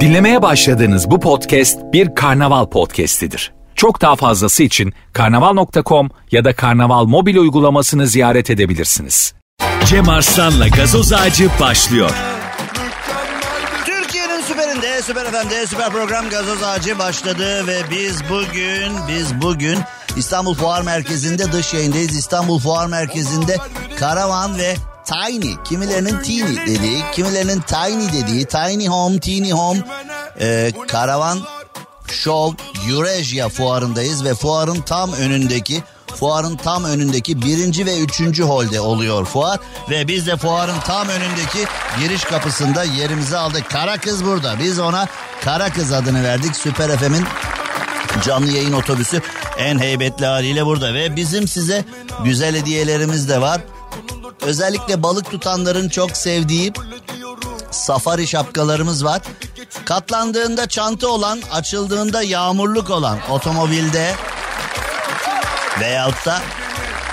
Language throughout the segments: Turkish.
Dinlemeye başladığınız bu podcast bir karnaval podcastidir. Çok daha fazlası için karnaval.com ya da karnaval mobil uygulamasını ziyaret edebilirsiniz. Cem Arslan'la gazoz ağacı başlıyor. Türkiye'nin süperinde, süper FM'de süper program gazoz ağacı başladı ve biz bugün, biz bugün İstanbul Fuar Merkezi'nde dış yayındayız. İstanbul Fuar Merkezi'nde karavan ve tiny, kimilerinin teeny dediği, kimilerinin tiny dediği, tiny home, teeny home, e, karavan show Eurasia fuarındayız ve fuarın tam önündeki Fuarın tam önündeki birinci ve üçüncü holde oluyor fuar. Ve biz de fuarın tam önündeki giriş kapısında yerimizi aldık. Kara kız burada. Biz ona Kara kız adını verdik. Süper FM'in canlı yayın otobüsü en heybetli haliyle burada. Ve bizim size güzel hediyelerimiz de var. Özellikle balık tutanların çok sevdiği safari şapkalarımız var. Katlandığında çanta olan, açıldığında yağmurluk olan otomobilde veyahut da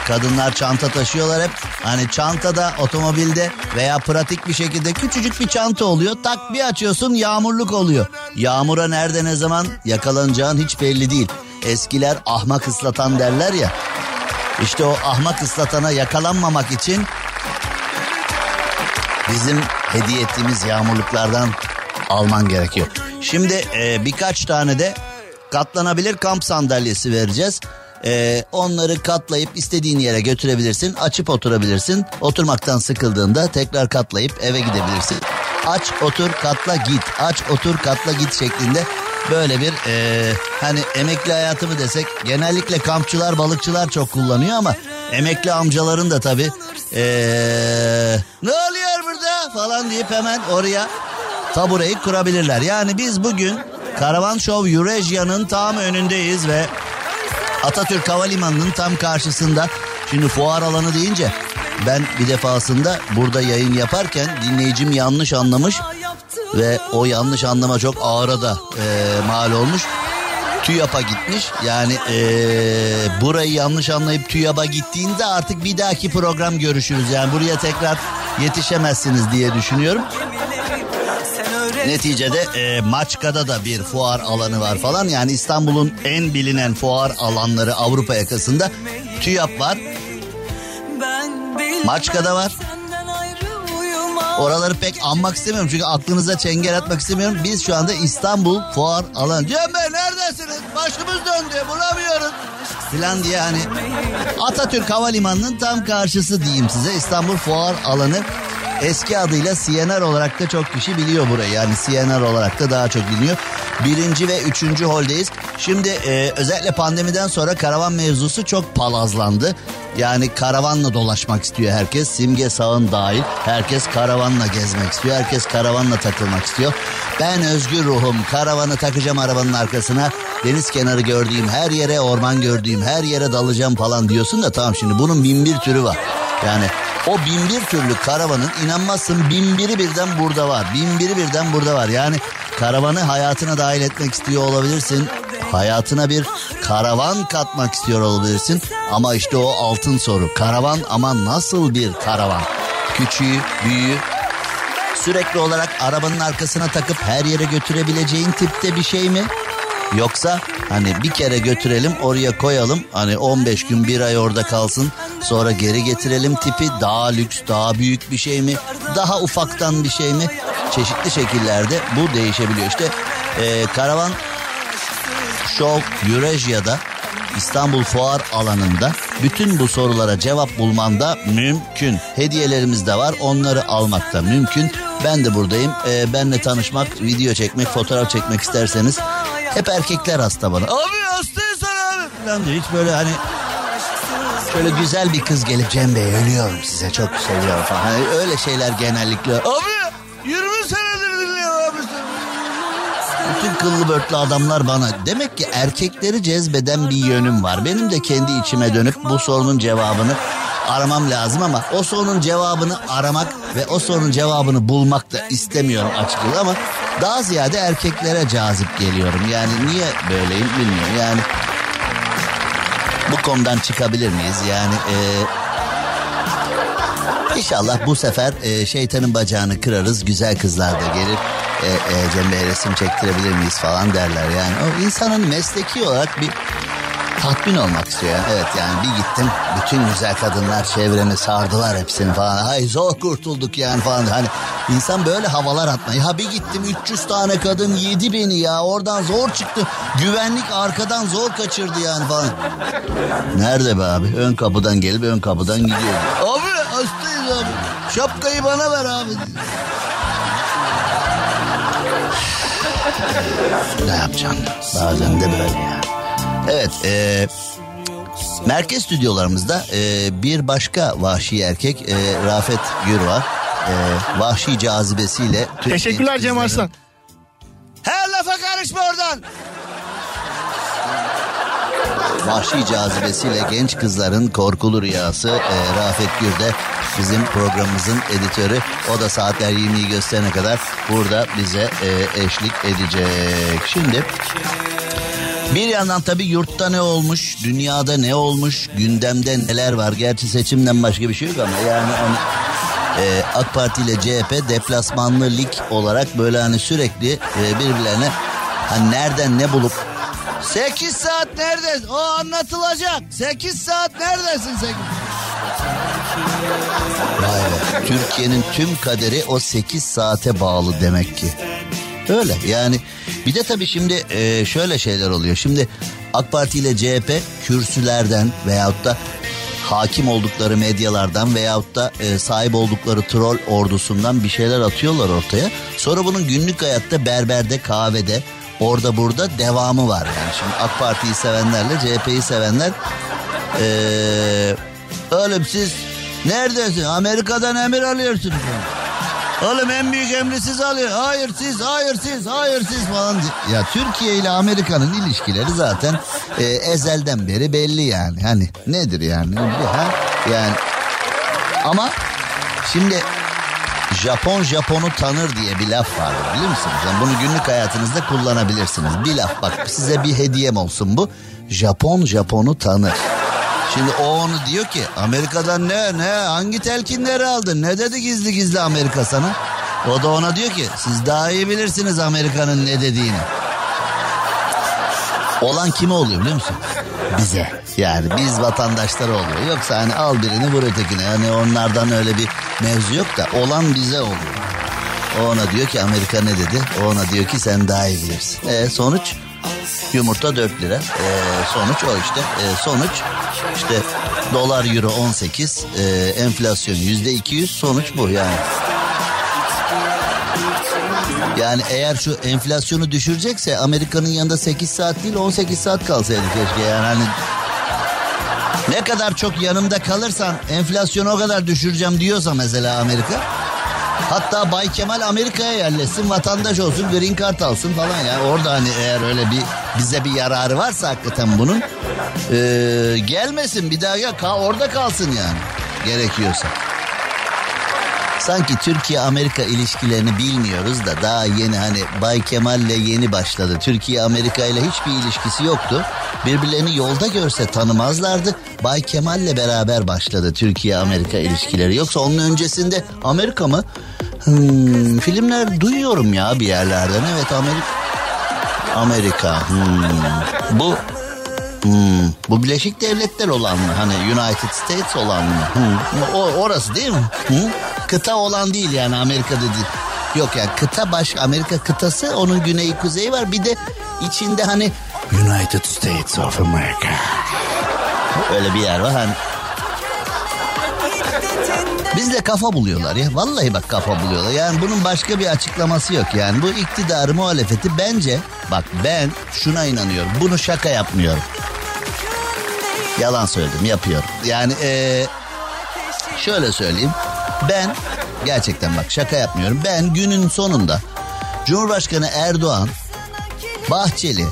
kadınlar çanta taşıyorlar hep. Hani çantada, otomobilde veya pratik bir şekilde küçücük bir çanta oluyor. Tak bir açıyorsun yağmurluk oluyor. Yağmura nerede ne zaman yakalanacağın hiç belli değil. Eskiler ahmak ıslatan derler ya. İşte o ahmak ıslatana yakalanmamak için bizim hediye ettiğimiz yağmurluklardan alman gerekiyor. Şimdi e, birkaç tane de katlanabilir kamp sandalyesi vereceğiz. E, onları katlayıp istediğin yere götürebilirsin. Açıp oturabilirsin. Oturmaktan sıkıldığında tekrar katlayıp eve gidebilirsin. Aç otur katla git. Aç otur katla git şeklinde böyle bir e, hani emekli hayatı mı desek genellikle kampçılar balıkçılar çok kullanıyor ama emekli amcaların da tabi e, ne oluyor burada falan deyip hemen oraya tabureyi kurabilirler. Yani biz bugün Karavan Show Eurasia'nın tam önündeyiz ve Atatürk Havalimanı'nın tam karşısında. Şimdi fuar alanı deyince ben bir defasında burada yayın yaparken dinleyicim yanlış anlamış ve o yanlış anlama çok ağıra da e, mal olmuş. TÜYAP'a gitmiş. Yani e, burayı yanlış anlayıp TÜYAP'a gittiğinde artık bir dahaki program görüşürüz. Yani buraya tekrar yetişemezsiniz diye düşünüyorum. Neticede e, Maçka'da da bir fuar alanı var falan. Yani İstanbul'un en bilinen fuar alanları Avrupa yakasında TÜYAP var. Maçka'da var. Oraları pek anmak istemiyorum çünkü aklınıza çengel atmak istemiyorum. Biz şu anda İstanbul fuar alanı. Cem Bey neredesiniz? Başımız döndü bulamıyoruz. Filan diye hani Atatürk Havalimanı'nın tam karşısı diyeyim size İstanbul fuar alanı. Eski adıyla CNR olarak da çok kişi biliyor burayı. Yani CNR olarak da daha çok biliniyor. Birinci ve üçüncü holdeyiz. Şimdi e, özellikle pandemiden sonra karavan mevzusu çok palazlandı. Yani karavanla dolaşmak istiyor herkes. Simge sağın dahil. Herkes karavanla gezmek istiyor. Herkes karavanla takılmak istiyor. Ben özgür ruhum. Karavanı takacağım arabanın arkasına. Deniz kenarı gördüğüm her yere, orman gördüğüm her yere dalacağım falan diyorsun da tamam şimdi bunun bin bir türü var. Yani o bin bir türlü karavanın inanmazsın bin biri birden burada var. Bin biri birden burada var. Yani karavanı hayatına dahil etmek istiyor olabilirsin. Hayatına bir karavan katmak istiyor olabilirsin. Ama işte o altın soru. Karavan ama nasıl bir karavan? Küçüğü, büyüğü, sürekli olarak arabanın arkasına takıp her yere götürebileceğin tipte bir şey mi? Yoksa hani bir kere götürelim oraya koyalım. Hani 15 gün bir ay orada kalsın. Sonra geri getirelim tipi. Daha lüks daha büyük bir şey mi? Daha ufaktan bir şey mi? Çeşitli şekillerde bu değişebiliyor. İşte e, karavan Show Eurasia'da İstanbul Fuar alanında. Bütün bu sorulara cevap bulmanda mümkün. Hediyelerimiz de var onları almak da mümkün. Ben de buradayım. Ee, benle tanışmak, video çekmek, fotoğraf çekmek isterseniz hep erkekler hasta bana. Abi hastaysan abi falan diyor. Hiç böyle hani şöyle güzel bir kız gelip Cem Bey ölüyorum size çok seviyorum falan. Hani öyle şeyler genellikle. Abi 20 senedir dinliyorum abi. Bütün kıllı börtlü adamlar bana. Demek ki erkekleri cezbeden bir yönüm var. Benim de kendi içime dönüp bu sorunun cevabını aramam lazım ama o sorunun cevabını aramak ve o sorunun cevabını bulmak da istemiyorum açıkçası ama daha ziyade erkeklere cazip geliyorum. Yani niye böyleyim bilmiyorum. Yani bu konudan çıkabilir miyiz? Yani e, İnşallah bu sefer e, şeytanın bacağını kırarız. Güzel kızlar da gelir. E, e, Cem Bey resim çektirebilir miyiz falan derler. Yani o insanın mesleki olarak bir tatmin olmak istiyor. Evet yani bir gittim bütün güzel kadınlar çevremi sardılar hepsini falan. Hay zor kurtulduk yani falan. Hani insan böyle havalar atma. Ya bir gittim 300 tane kadın yedi beni ya oradan zor çıktı. Güvenlik arkadan zor kaçırdı yani falan. Nerede be abi? Ön kapıdan gelip ön kapıdan gidiyor. Abi hastayız abi. Şapkayı bana ver abi. ne yapacaksın? Bazen de böyle ya. Evet, e, merkez stüdyolarımızda e, bir başka vahşi erkek e, Rafet Gür var. E, vahşi cazibesiyle... Teşekkürler Cem Arslan. Her lafa karışma oradan. Vahşi cazibesiyle genç kızların korkulu rüyası e, Rafet Gür de bizim programımızın editörü. O da saatler 20'yi gösterene kadar burada bize e, eşlik edecek. Şimdi bir yandan tabii yurtta ne olmuş, dünyada ne olmuş, gündemde neler var. Gerçi seçimden başka bir şey yok ama yani hani, e, AK Parti ile CHP deplasmanlı lig olarak böyle hani sürekli e, birbirlerine hani nereden ne bulup 8 saat neredesin? O anlatılacak. 8 saat neredesin sen? Vay be. Türkiye'nin tüm kaderi o 8 saate bağlı demek ki. Öyle yani bir de tabii şimdi e, şöyle şeyler oluyor. Şimdi AK Parti ile CHP kürsülerden veyahut da hakim oldukları medyalardan veyahut da e, sahip oldukları troll ordusundan bir şeyler atıyorlar ortaya. Sonra bunun günlük hayatta berberde, kahvede, orada burada devamı var. Yani şimdi AK Parti'yi sevenlerle CHP'yi sevenler ee, oğlum siz neredesin? Amerika'dan emir alıyorsunuz. Oğlum en büyük emri siz alıyor. Hayır siz, hayır siz, hayır siz falan. Ya Türkiye ile Amerika'nın ilişkileri zaten e, ezelden beri belli yani. Hani nedir yani? Ha? Yani ama şimdi Japon Japon'u tanır diye bir laf var biliyor musunuz? Yani bunu günlük hayatınızda kullanabilirsiniz. Bir laf bak size bir hediyem olsun bu. Japon Japon'u tanır. Şimdi o onu diyor ki Amerika'dan ne ne hangi telkinleri aldın ne dedi gizli gizli Amerika sana? O da ona diyor ki siz daha iyi bilirsiniz Amerika'nın ne dediğini. Olan kime oluyor biliyor musun? Bize. Yani biz vatandaşları oluyor. Yoksa hani al birini vur ötekine. Yani onlardan öyle bir mevzu yok da olan bize oluyor. O ona diyor ki Amerika ne dedi? O ona diyor ki sen daha iyi bilirsin. E sonuç? Yumurta 4 lira. E, sonuç o işte. E, sonuç işte dolar euro 18. E, enflasyon yüzde 200. Sonuç bu yani. Yani eğer şu enflasyonu düşürecekse Amerika'nın yanında 8 saat değil 18 saat kalsaydı keşke yani hani ne kadar çok yanımda kalırsan enflasyonu o kadar düşüreceğim diyorsa mesela Amerika. Hatta Bay Kemal Amerika'ya yerleşsin vatandaş olsun green card alsın falan yani orada hani eğer öyle bir bize bir yararı varsa hakikaten bunun ee, gelmesin bir daha ya orada kalsın yani gerekiyorsa. Sanki Türkiye-Amerika ilişkilerini bilmiyoruz da daha yeni hani Bay Kemal'le yeni başladı. Türkiye-Amerika ile hiçbir ilişkisi yoktu. Birbirlerini yolda görse tanımazlardı. Bay Kemal'le beraber başladı Türkiye-Amerika ilişkileri. Yoksa onun öncesinde Amerika mı? Hmm, filmler duyuyorum ya bir yerlerden. Evet Amerika. Amerika. Hmm. Bu Hmm, bu Birleşik Devletler olan mı? Hani United States olan mı? Hmm. O, orası değil mi? Hmm? Kıta olan değil yani Amerika dedi. Yok yani kıta başka Amerika kıtası onun güneyi kuzeyi var. Bir de içinde hani United States of America. Öyle bir yer var hani. Bizle kafa buluyorlar ya. Vallahi bak kafa buluyorlar. Yani bunun başka bir açıklaması yok yani. Bu iktidarı muhalefeti bence bak ben şuna inanıyorum. Bunu şaka yapmıyorum. Yalan söyledim yapıyorum. Yani ee, şöyle söyleyeyim. Ben gerçekten bak şaka yapmıyorum. Ben günün sonunda Cumhurbaşkanı Erdoğan, Bahçeli,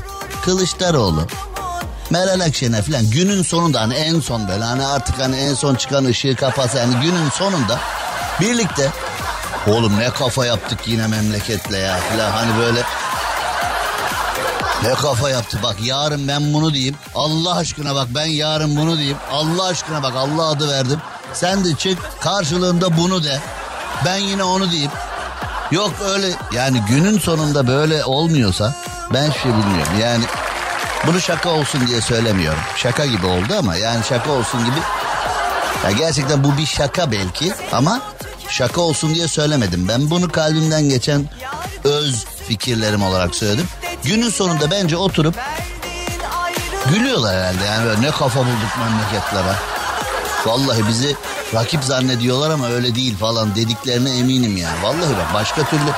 Kılıçdaroğlu, Meral Akşener falan günün sonunda hani en son böyle hani artık hani en son çıkan ışığı kapatsa yani günün sonunda birlikte oğlum ne kafa yaptık yine memleketle ya falan hani böyle ne kafa yaptı bak yarın ben bunu diyeyim. Allah aşkına bak ben yarın bunu diyeyim. Allah aşkına bak Allah adı verdim. Sen de çık karşılığında bunu de. Ben yine onu diyeyim. Yok öyle yani günün sonunda böyle olmuyorsa ben şey bilmiyorum. Yani bunu şaka olsun diye söylemiyorum. Şaka gibi oldu ama yani şaka olsun gibi. Ya gerçekten bu bir şaka belki ama şaka olsun diye söylemedim. Ben bunu kalbimden geçen öz fikirlerim olarak söyledim. Günün sonunda bence oturup gülüyorlar herhalde yani böyle ne kafa bulduk memleketlere. Vallahi bizi rakip zannediyorlar ama öyle değil falan dediklerine eminim yani. Vallahi bak başka türlü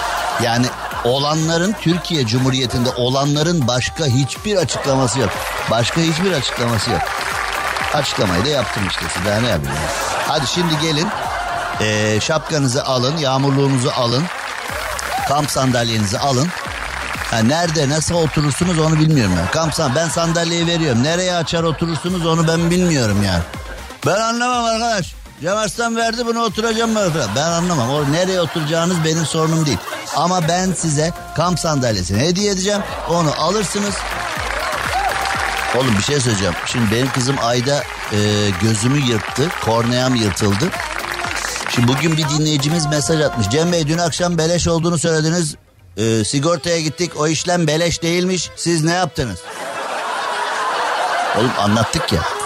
yani olanların Türkiye Cumhuriyeti'nde olanların başka hiçbir açıklaması yok. Başka hiçbir açıklaması yok. Açıklamayı da yaptım işte size ne yapayım. Hadi şimdi gelin ee, şapkanızı alın, yağmurluğunuzu alın, kamp sandalyenizi alın. Ha, nerede nasıl oturursunuz onu bilmiyorum ya. Kamp san ben sandalyeyi veriyorum. Nereye açar oturursunuz onu ben bilmiyorum yani. Ben anlamam arkadaş. Cem Arslan verdi bunu oturacağım mı? Ben anlamam. O nereye oturacağınız benim sorunum değil. Ama ben size kamp sandalyesini hediye edeceğim. Onu alırsınız. Oğlum bir şey söyleyeceğim. Şimdi benim kızım ayda e, gözümü yırttı. Korneam yırtıldı. Şimdi bugün bir dinleyicimiz mesaj atmış. Cem Bey dün akşam beleş olduğunu söylediniz. E, sigortaya gittik o işlem beleş değilmiş. Siz ne yaptınız? Oğlum anlattık ya.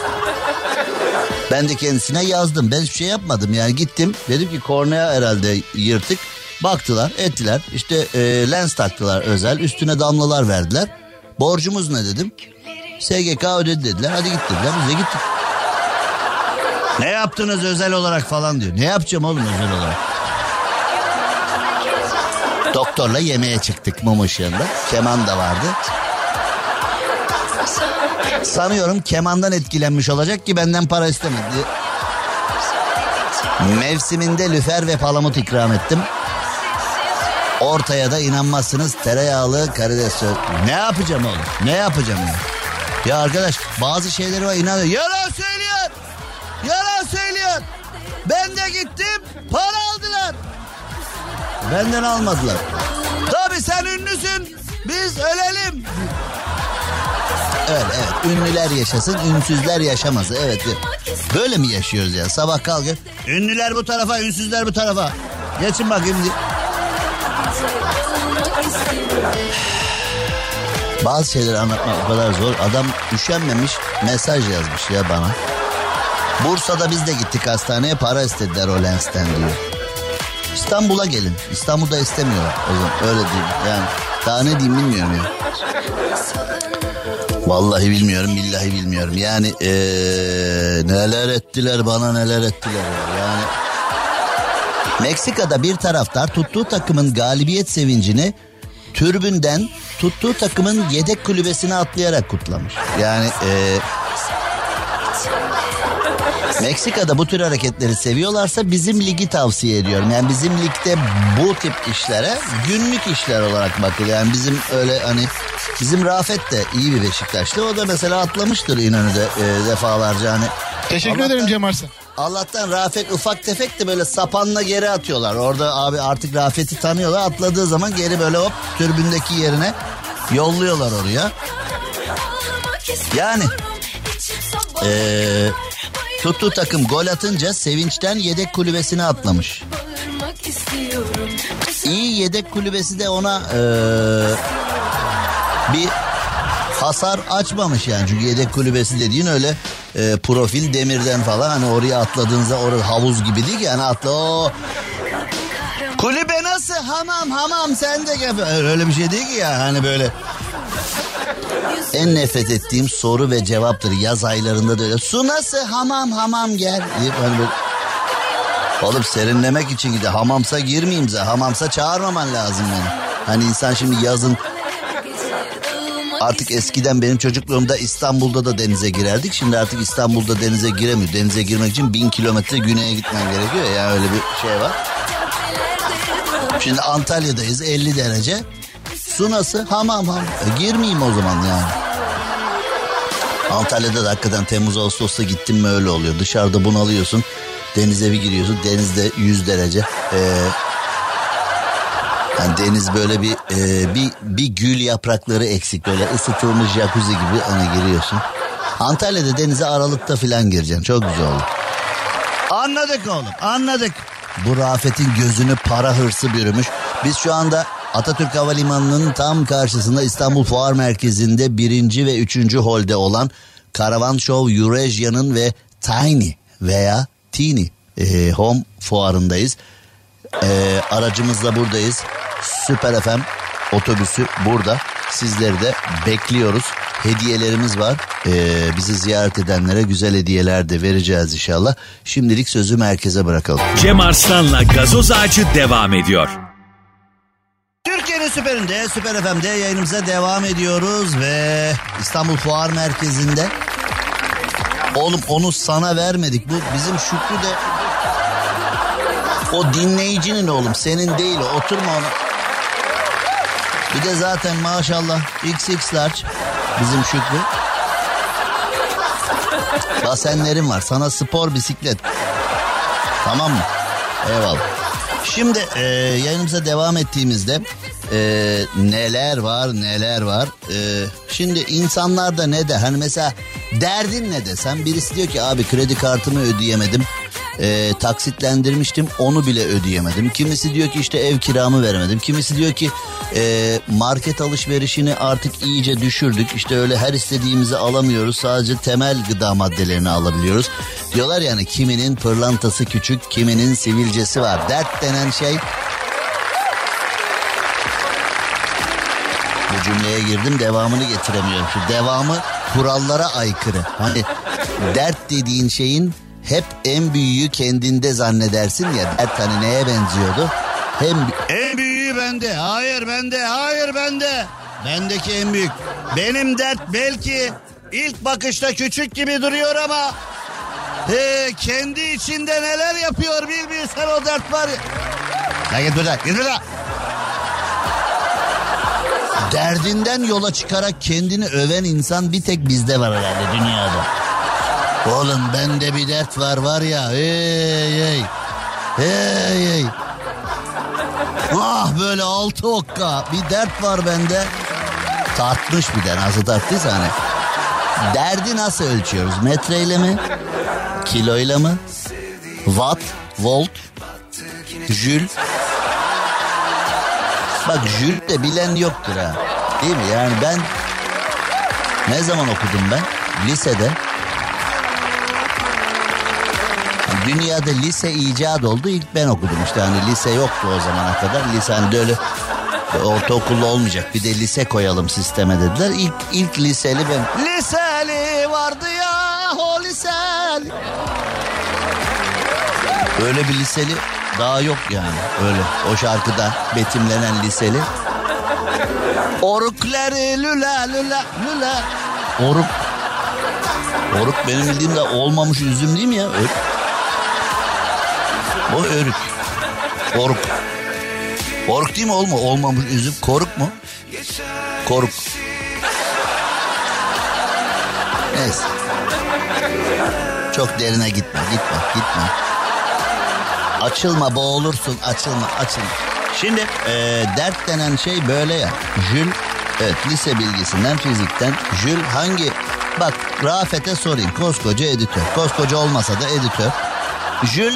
Ben de kendisine yazdım. Ben hiçbir şey yapmadım yani gittim. Dedim ki kornea herhalde yırtık. Baktılar ettiler işte e, lens taktılar özel üstüne damlalar verdiler. Borcumuz ne dedim. SGK ödedi dediler hadi git dediler biz de gittik. Ne yaptınız özel olarak falan diyor. Ne yapacağım oğlum özel olarak? Doktorla yemeğe çıktık mum ışığında. Keman da vardı. Sanıyorum kemandan etkilenmiş olacak ki benden para istemedi. Mevsiminde lüfer ve palamut ikram ettim. Ortaya da inanmazsınız tereyağlı karides. Ne yapacağım oğlum? Ne yapacağım ya? Ya arkadaş bazı şeyleri var inanıyor. Yalan söylüyor. Yalan söylüyor. Ben de gittim para aldılar. Benden almadılar. Tabi sen ünlüsün. Biz ölelim. Evet evet ünlüler yaşasın ünsüzler yaşamasın evet. Böyle mi yaşıyoruz ya sabah kalkıp ünlüler bu tarafa ünsüzler bu tarafa. Geçin bakayım diye. Bazı şeyleri anlatmak o kadar zor. Adam üşenmemiş mesaj yazmış ya bana. Bursa'da biz de gittik hastaneye para istediler o lensten diyor. İstanbul'a gelin. İstanbul'da istemiyorlar o zaman öyle diyeyim. Yani daha ne diyeyim bilmiyorum ya. Vallahi bilmiyorum billahi bilmiyorum. Yani ee, neler ettiler bana neler ettiler yani. Meksika'da bir taraftar tuttuğu takımın galibiyet sevincini türbünden tuttuğu takımın yedek kulübesine atlayarak kutlamış. Yani ee, Meksika'da bu tür hareketleri seviyorlarsa bizim ligi tavsiye ediyorum. Yani bizim ligde bu tip işlere günlük işler olarak bakılıyor. Yani bizim öyle hani bizim Rafet de iyi bir Beşiktaşlı. O da mesela atlamıştır İnönü'de e, defalarca hani. Teşekkür Allah'tan- ederim Cem Arslan. Allah'tan Rafet ufak tefek de böyle sapanla geri atıyorlar. Orada abi artık Rafet'i tanıyorlar. Atladığı zaman geri böyle hop türbündeki yerine yolluyorlar oraya. Yani ee, tuttuğu takım gol atınca sevinçten yedek kulübesine atlamış. İyi yedek kulübesi de ona ee, bir hasar açmamış yani. Çünkü yedek kulübesi dediğin öyle e, profil demirden falan hani oraya atladığınızda orada havuz gibi değil ki yani atla o kulübe nasıl hamam hamam sen de öyle bir şey değil ki ya hani böyle en nefret ettiğim soru ve cevaptır yaz aylarında da öyle su nasıl hamam hamam gel deyip hani böyle Oğlum serinlemek için gidiyor. Hamamsa girmeyeyim zaten. Hamamsa çağırmaman lazım beni. Hani insan şimdi yazın Artık eskiden benim çocukluğumda İstanbul'da da denize girerdik. Şimdi artık İstanbul'da denize giremiyor. Denize girmek için bin kilometre güneye gitmen gerekiyor. ya. Yani öyle bir şey var. Şimdi Antalya'dayız 50 derece. Su nasıl? Hamam hamam. E, girmeyeyim o zaman yani. Antalya'da da hakikaten Temmuz Ağustos'ta gittin mi öyle oluyor. Dışarıda bunalıyorsun. Denize bir giriyorsun. Denizde 100 derece. Ee, yani deniz böyle bir e, bir bir gül yaprakları eksik böyle ısıtılmış jacuzzi gibi hani giriyorsun. Antalya'da denize aralıkta filan gireceksin. Çok güzel olur. Anladık oğlum anladık. Bu Rafet'in gözünü para hırsı bürümüş. Biz şu anda Atatürk Havalimanı'nın tam karşısında İstanbul Fuar Merkezi'nde birinci ve üçüncü holde olan Karavan Show Eurasia'nın ve Tiny veya Teeny e, Home fuarındayız. E, aracımızla buradayız. Süper FM otobüsü burada. Sizleri de bekliyoruz. Hediyelerimiz var. Ee, bizi ziyaret edenlere güzel hediyeler de vereceğiz inşallah. Şimdilik sözü merkeze bırakalım. Cem Arslan'la gazoz ağacı devam ediyor. Türkiye'nin süperinde, Süper FM'de yayınımıza devam ediyoruz ve İstanbul Fuar Merkezi'nde Oğlum onu sana vermedik. Bu bizim Şükrü de o dinleyicinin oğlum senin değil. Oturma ona. Bir de zaten maşallah XX large bizim Şükrü. Basenlerim var. Sana spor bisiklet. Tamam mı? Eyvallah. Şimdi e, yayınımıza devam ettiğimizde e, neler var neler var. E, şimdi insanlarda ne de hani mesela derdin ne desem birisi diyor ki abi kredi kartımı ödeyemedim. E, taksitlendirmiştim onu bile ödeyemedim. Kimisi diyor ki işte ev kiramı veremedim. Kimisi diyor ki e, market alışverişini artık iyice düşürdük. İşte öyle her istediğimizi alamıyoruz. Sadece temel gıda maddelerini alabiliyoruz. Diyorlar yani kiminin pırlantası küçük, kiminin sivilcesi var. Dert denen şey Bu cümleye girdim devamını getiremiyorum. Şu devamı kurallara aykırı. Hani dert dediğin şeyin hep en büyüğü kendinde zannedersin ya. Dert hani neye benziyordu? Hem en büyüğü bende. Hayır bende. Hayır bende. Bendeki en büyük. Benim dert belki ilk bakışta küçük gibi duruyor ama he, kendi içinde neler yapıyor bilmiyorsan o dert var. Ya git buradan git buradan. Derdinden yola çıkarak kendini öven insan bir tek bizde var herhalde dünyada. Oğlum bende bir dert var var ya. Hey hey. Hey hey. Ah böyle altı okka bir dert var bende. Tartmış bir de nasıl tarttıysa hani. Derdi nasıl ölçüyoruz? Metreyle mi? Kiloyla mı? Watt, volt, jül. Bak jül de bilen yoktur ha. Değil mi? Yani ben ne zaman okudum ben? Lisede. Dünyada lise icat oldu. İlk ben okudum işte hani lise yoktu o zamana kadar. Lise hani böyle ortaokulda olmayacak. Bir de lise koyalım sisteme dediler. İlk ilk liseli ben. Liseli vardı ya o liseli. Öyle bir liseli daha yok yani öyle. O şarkıda betimlenen liseli. Orukları lüla lüla lüla. Oruk. Oruk benim bildiğim de olmamış üzüm değil mi ya? Örük. O örük. Oruk. Oruk değil mi olma? Olmamış üzüm. Koruk mu? Koruk. Neyse. Çok derine gitme, gitme, gitme. Açılma, boğulursun, açılma, açılma. Şimdi e, dert denen şey böyle ya. Jül, evet lise bilgisinden, fizikten. Jül hangi... Bak Rafet'e sorayım. Koskoca editör. Koskoca olmasa da editör. Jül...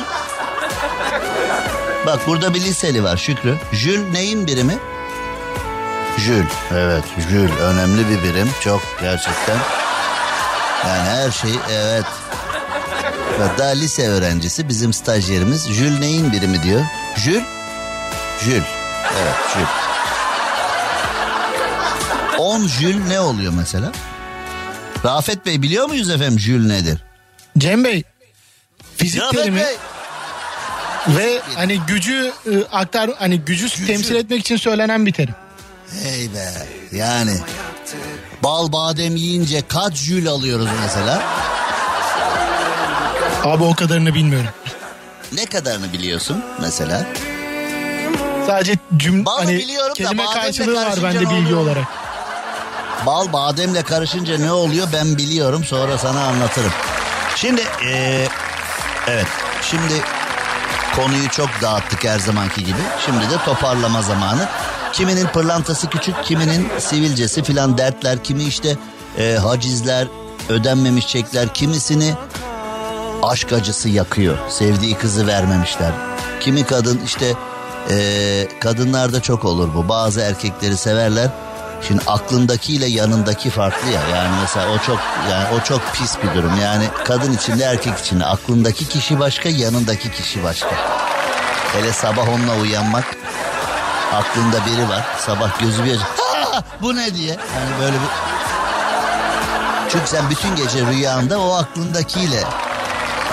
Bak burada bir liseli var Şükrü. Jül neyin birimi? Jül. Evet Jül önemli bir birim. Çok gerçekten. Yani her şeyi evet. Daha lise öğrencisi bizim stajyerimiz. Jül neyin birimi diyor? Jül? Jül. Evet Jül. 10 Jül ne oluyor mesela? Rafet Bey biliyor muyuz efendim Jül nedir? Cem Bey fizik Rafet terimi Bey. Ve hani gücü e, aktar hani gücü, temsil etmek için söylenen bir terim. Hey be yani bal badem yiyince kaç jül alıyoruz mesela? Abi o kadarını bilmiyorum. Ne kadarını biliyorsun mesela? Sadece cüm Balı hani biliyorum da kelime bademle karşılığı var bende bilgi oluyor? olarak. Bal bademle karışınca ne oluyor ben biliyorum sonra sana anlatırım. Şimdi eee, evet şimdi konuyu çok dağıttık her zamanki gibi. Şimdi de toparlama zamanı. Kiminin pırlantası küçük kiminin sivilcesi filan dertler kimi işte eee, hacizler ödenmemiş çekler kimisini aşk acısı yakıyor. Sevdiği kızı vermemişler. Kimi kadın işte ee, kadınlarda çok olur bu. Bazı erkekleri severler. Şimdi aklındakiyle yanındaki farklı ya. Yani mesela o çok yani o çok pis bir durum. Yani kadın içinde erkek içinde aklındaki kişi başka, yanındaki kişi başka. Hele sabah onunla uyanmak aklında biri var. Sabah gözü bir bu ne diye. Yani böyle bir çünkü sen bütün gece rüyanda o aklındakiyle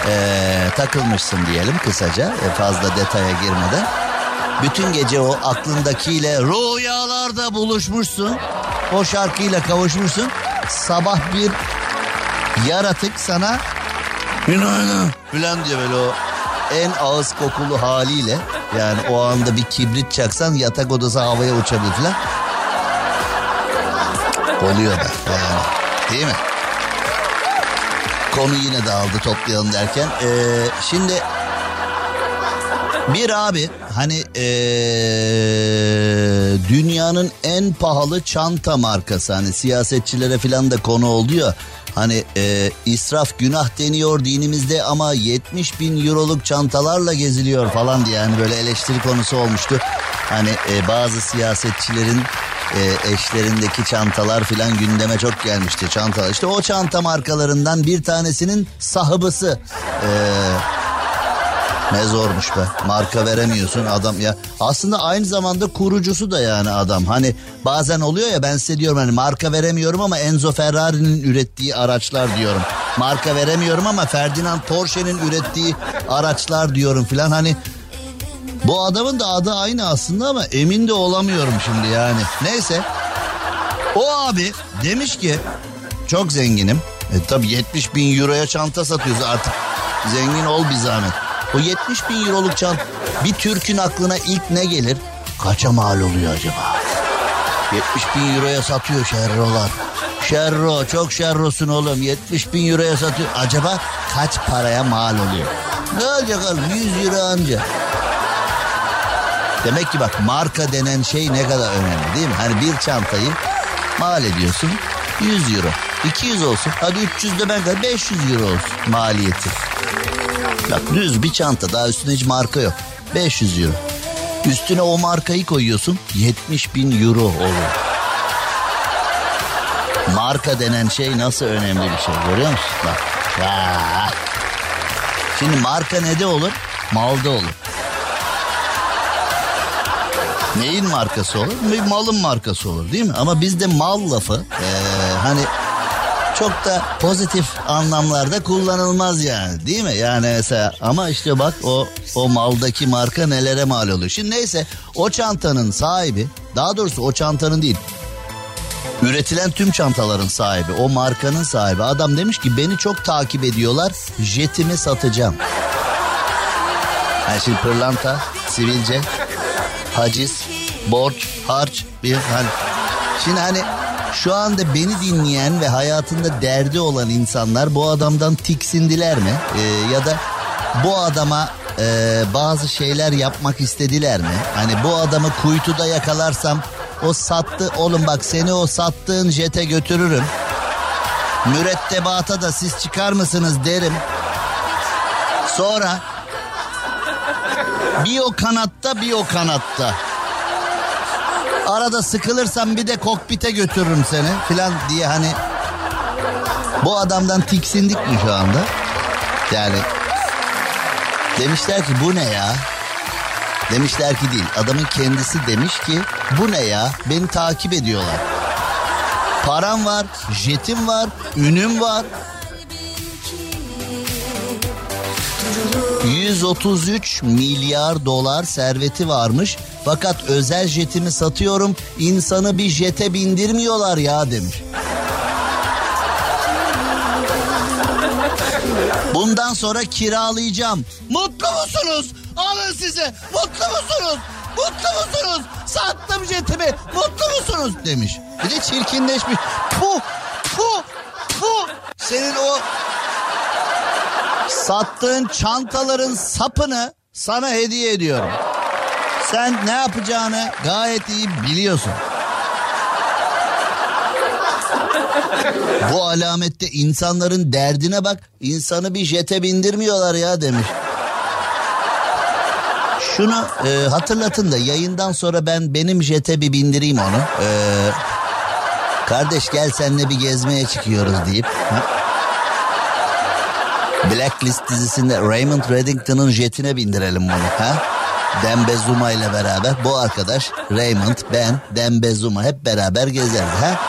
ee, takılmışsın diyelim kısaca e, fazla detaya girmeden. Bütün gece o aklındakiyle rüyalarda buluşmuşsun. O şarkıyla kavuşmuşsun. Sabah bir yaratık sana günaydın filan diye böyle o en ağız kokulu haliyle yani o anda bir kibrit çaksan yatak odası havaya uçabilir filan. Oluyor da yani değil mi? Konu yine dağıldı toplayalım derken. Ee, şimdi bir abi hani ee, dünyanın en pahalı çanta markası hani siyasetçilere falan da konu oldu ya. Hani e, israf günah deniyor dinimizde ama 70 bin euroluk çantalarla geziliyor falan diye yani böyle eleştiri konusu olmuştu. Hani e, bazı siyasetçilerin e, eşlerindeki çantalar filan gündeme çok gelmişti çantalar. İşte o çanta markalarından bir tanesinin sahibizi e, ne zormuş be. Marka veremiyorsun adam ya. Aslında aynı zamanda kurucusu da yani adam. Hani bazen oluyor ya ben size diyorum hani marka veremiyorum ama Enzo Ferrari'nin ürettiği araçlar diyorum. Marka veremiyorum ama Ferdinand Porsche'nin ürettiği araçlar diyorum filan. Hani bu adamın da adı aynı aslında ama emin de olamıyorum şimdi yani. Neyse. O abi demiş ki çok zenginim. E tabi 70 bin euroya çanta satıyoruz artık. Zengin ol bir zahmet. O 70 bin euroluk çanta bir Türk'ün aklına ilk ne gelir? Kaça mal oluyor acaba? 70 bin euroya satıyor şerrolar. Şerro çok şerrosun oğlum 70 bin euroya satıyor. Acaba kaç paraya mal oluyor? Ne olacak oğlum 100 euro anca. Demek ki bak marka denen şey ne kadar önemli değil mi? Hani bir çantayı mal ediyorsun 100 euro. 200 olsun. Hadi 300 de ben kadar 500 euro olsun maliyeti. Bak düz bir çanta daha üstüne hiç marka yok. 500 euro. Üstüne o markayı koyuyorsun 70 bin euro olur. Marka denen şey nasıl önemli bir şey görüyor musun? Bak. Ya. Şimdi marka ne de olur? Malda olur. Neyin markası olur? Bir malın markası olur değil mi? Ama bizde mal lafı ee, hani çok da pozitif anlamlarda kullanılmaz yani değil mi? Yani mesela ama işte bak o o maldaki marka nelere mal oluyor. Şimdi neyse o çantanın sahibi daha doğrusu o çantanın değil üretilen tüm çantaların sahibi o markanın sahibi adam demiş ki beni çok takip ediyorlar jetimi satacağım. Yani şimdi pırlanta sivilce haciz borç harç bir hani şimdi hani şu anda beni dinleyen ve hayatında derdi olan insanlar bu adamdan tiksindiler mi? Ee, ya da bu adama e, bazı şeyler yapmak istediler mi? Hani bu adamı kuytuda yakalarsam o sattı oğlum bak seni o sattığın jete götürürüm. Mürettebata da siz çıkar mısınız derim. Sonra bir o kanatta bir o kanatta. Arada sıkılırsam bir de kokpite götürürüm seni filan diye hani bu adamdan tiksindik mi şu anda? Yani demişler ki bu ne ya? Demişler ki değil adamın kendisi demiş ki bu ne ya beni takip ediyorlar. Param var, jetim var, ünüm var. 133 milyar dolar serveti varmış. Fakat özel jetimi satıyorum. insanı bir jete bindirmiyorlar ya demiş. Bundan sonra kiralayacağım. Mutlu musunuz? Alın size. Mutlu musunuz? Mutlu musunuz? Sattım jetimi. Mutlu musunuz? Demiş. Bir de çirkinleşmiş. Puh, puh, puh. Senin o sattığın çantaların sapını sana hediye ediyorum. Sen ne yapacağını gayet iyi biliyorsun. Bu alamette insanların derdine bak. İnsanı bir jete bindirmiyorlar ya demiş. Şunu e, hatırlatın da yayından sonra ben benim jete bir bindireyim onu. E, kardeş gel senle bir gezmeye çıkıyoruz deyip. Ha? Blacklist dizisinde Raymond Reddington'ın jetine bindirelim bunu. Ha? Dembe Zuma ile beraber bu arkadaş Raymond, ben, Dembe Zuma hep beraber gezeriz. Ha?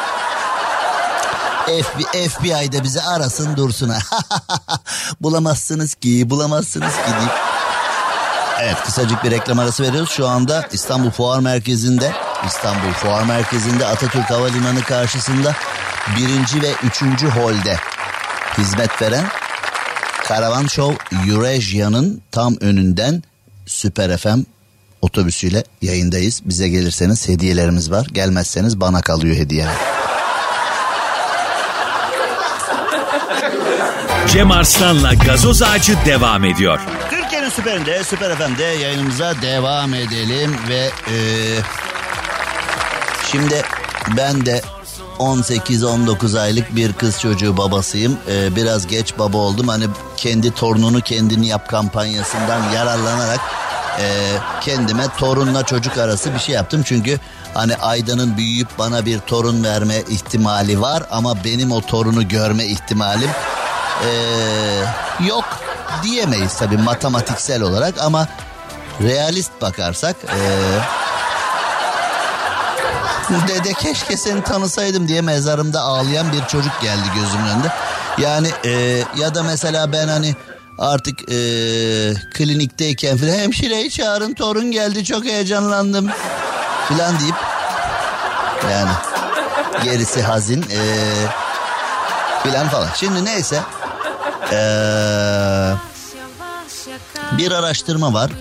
FBI, FBI'de bizi arasın dursun ha. bulamazsınız ki bulamazsınız ki deyip. Evet kısacık bir reklam arası veriyoruz. Şu anda İstanbul Fuar Merkezi'nde İstanbul Fuar Merkezi'nde Atatürk Havalimanı karşısında birinci ve üçüncü holde hizmet veren Karavan Show Eurasia'nın tam önünden Süper FM otobüsüyle yayındayız. Bize gelirseniz hediyelerimiz var. Gelmezseniz bana kalıyor hediyeler. Cem Arslan'la gazoz ağacı devam ediyor. Türkiye'nin süperinde, Süper FM'de yayınımıza devam edelim ve e, şimdi ben de 18-19 aylık bir kız çocuğu babasıyım. Ee, biraz geç baba oldum. Hani kendi torununu kendini yap kampanyasından yararlanarak e, kendime torunla çocuk arası bir şey yaptım. Çünkü hani Aydan'ın büyüyüp bana bir torun verme ihtimali var ama benim o torunu görme ihtimalim e, yok diyemeyiz tabii matematiksel olarak ama realist bakarsak e, Dede keşke seni tanısaydım diye mezarımda ağlayan bir çocuk geldi gözümün önünde. Yani e, ya da mesela ben hani artık e, klinikteyken filan hemşireyi çağırın torun geldi çok heyecanlandım filan deyip yani gerisi hazin e, filan falan. Şimdi neyse e, bir araştırma var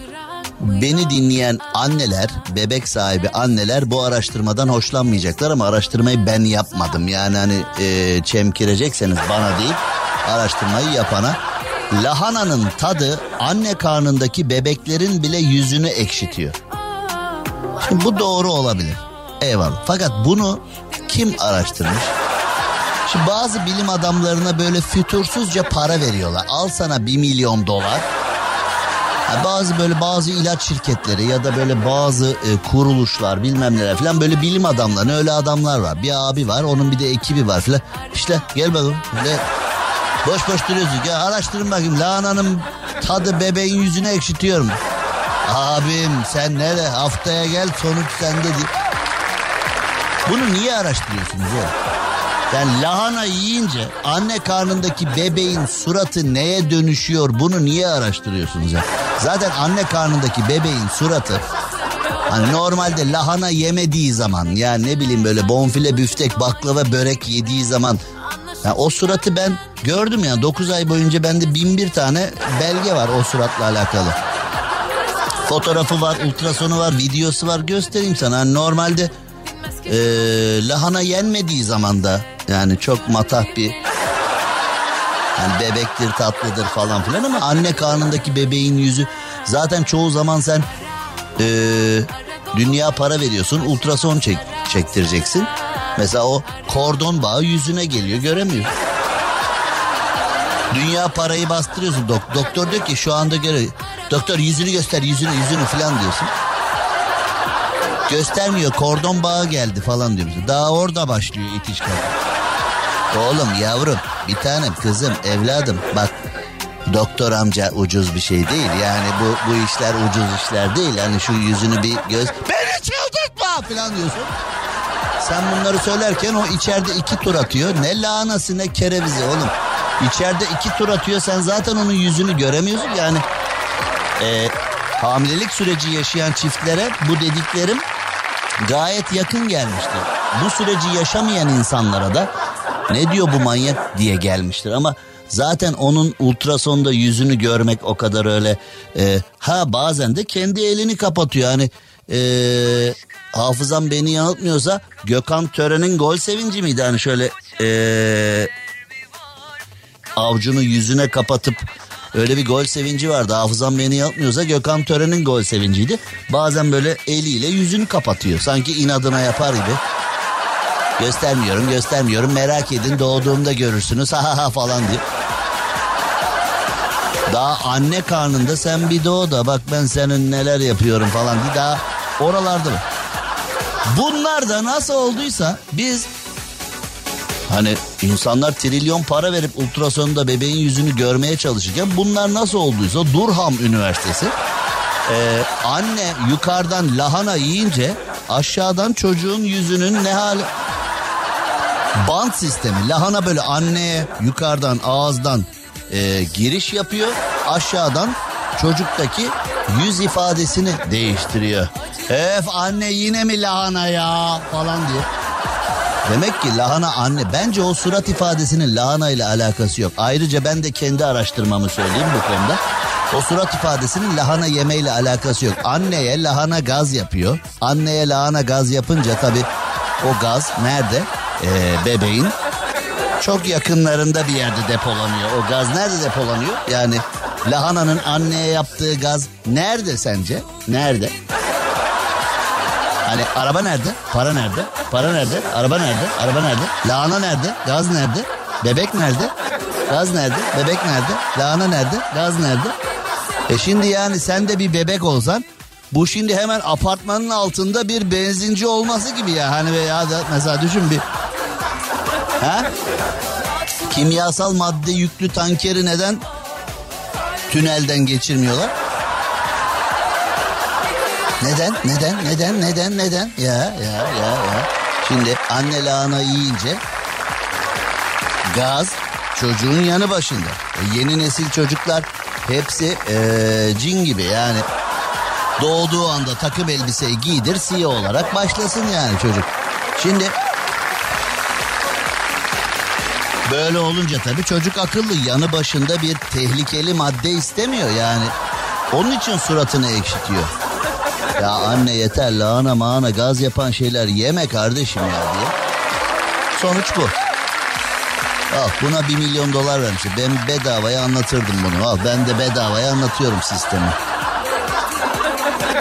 beni dinleyen anneler, bebek sahibi anneler bu araştırmadan hoşlanmayacaklar ama araştırmayı ben yapmadım. Yani hani e, çemkirecekseniz bana değil, araştırmayı yapana. Lahananın tadı anne karnındaki bebeklerin bile yüzünü ekşitiyor. Şimdi bu doğru olabilir. Eyvallah. Fakat bunu kim araştırmış? Şimdi bazı bilim adamlarına böyle fütursuzca para veriyorlar. Al sana bir milyon dolar bazı böyle bazı ilaç şirketleri ya da böyle bazı e, kuruluşlar bilmem neler falan böyle bilim adamları öyle adamlar var. Bir abi var onun bir de ekibi var falan. İşte gel bakalım. Böyle boş boş duruyorsun. Ya araştırın bakayım lahananın tadı bebeğin yüzüne ekşitiyor mu? Abim sen nere haftaya gel sonuç sende değil. Bunu niye araştırıyorsunuz ya? Yani lahana yiyince anne karnındaki bebeğin suratı neye dönüşüyor bunu niye araştırıyorsunuz ya? Zaten anne karnındaki bebeğin suratı hani normalde lahana yemediği zaman ya ne bileyim böyle bonfile büftek baklava börek yediği zaman yani o suratı ben gördüm ya 9 ay boyunca bende bin bir tane belge var o suratla alakalı. Fotoğrafı var, ultrasonu var, videosu var göstereyim sana. Yani normalde e, lahana yenmediği zaman da yani çok matah bir yani bebektir tatlıdır falan filan ama anne karnındaki bebeğin yüzü zaten çoğu zaman sen e, dünya para veriyorsun ultrason çek, çektireceksin. Mesela o kordon bağı yüzüne geliyor göremiyor. Dünya parayı bastırıyorsun. Dok doktor diyor ki şu anda göre doktor yüzünü göster yüzünü yüzünü falan diyorsun. Göstermiyor kordon bağı geldi falan diyor. Daha orada başlıyor itiş kalk. Oğlum yavrum bir tanem kızım evladım bak doktor amca ucuz bir şey değil. Yani bu bu işler ucuz işler değil. Hani şu yüzünü bir göz... Beni çıldırtma falan diyorsun. Sen bunları söylerken o içeride iki tur atıyor. Ne lahanası ne kerevizi oğlum. İçeride iki tur atıyor sen zaten onun yüzünü göremiyorsun. Yani e, hamilelik süreci yaşayan çiftlere bu dediklerim gayet yakın gelmiştir. Bu süreci yaşamayan insanlara da ne diyor bu manyak diye gelmiştir. Ama zaten onun ultrasonda yüzünü görmek o kadar öyle e, ha bazen de kendi elini kapatıyor. Hani e, hafızam beni yanıltmıyorsa Gökhan Tören'in gol sevinci miydi? Hani şöyle e, avcunu yüzüne kapatıp öyle bir gol sevinci vardı. Hafızam beni yanıltmıyorsa Gökhan Tören'in gol sevinciydi. Bazen böyle eliyle yüzünü kapatıyor. Sanki inadına yapar gibi Göstermiyorum göstermiyorum merak edin doğduğumda görürsünüz ha ha falan diye. Daha anne karnında sen bir doğ da bak ben senin neler yapıyorum falan diye daha oralarda mı? Bunlar da nasıl olduysa biz hani insanlar trilyon para verip ultrasonda bebeğin yüzünü görmeye çalışırken bunlar nasıl olduysa Durham Üniversitesi ee, anne yukarıdan lahana yiyince aşağıdan çocuğun yüzünün ne hali bant sistemi lahana böyle anneye yukarıdan ağızdan e, giriş yapıyor aşağıdan çocuktaki yüz ifadesini değiştiriyor. Öf anne yine mi lahana ya falan diye. Demek ki lahana anne. Bence o surat ifadesinin lahana ile alakası yok. Ayrıca ben de kendi araştırmamı söyleyeyim bu konuda. O surat ifadesinin lahana yemeyle alakası yok. Anneye lahana gaz yapıyor. Anneye lahana gaz yapınca tabii o gaz nerede? Ee, bebeğin çok yakınlarında bir yerde depolanıyor. O gaz nerede depolanıyor? Yani lahananın anneye yaptığı gaz nerede sence? Nerede? Hani araba nerede? Para nerede? Para nerede? Araba nerede? Araba nerede? Lahana nerede? Gaz nerede? Bebek nerede? Gaz nerede? Bebek nerede? Lahana nerede? Gaz nerede? E şimdi yani sen de bir bebek olsan bu şimdi hemen apartmanın altında bir benzinci olması gibi ya. Hani ya da mesela düşün bir Ha? Kimyasal madde yüklü tankeri neden tünelden geçirmiyorlar? Neden? Neden? Neden? Neden? Neden? Ya ya ya ya. Şimdi anne lahana yiyince gaz çocuğun yanı başında. E, yeni nesil çocuklar hepsi ee, cin gibi yani. Doğduğu anda takım elbiseyi giydir CEO olarak başlasın yani çocuk. Şimdi Böyle olunca tabii çocuk akıllı yanı başında bir tehlikeli madde istemiyor yani. Onun için suratını ekşitiyor. Ya anne yeter lahana mahana gaz yapan şeyler yeme kardeşim ya diye. Sonuç bu. Al buna bir milyon dolar vermişim. Ben bedavaya anlatırdım bunu. Al ben de bedavaya anlatıyorum sistemi.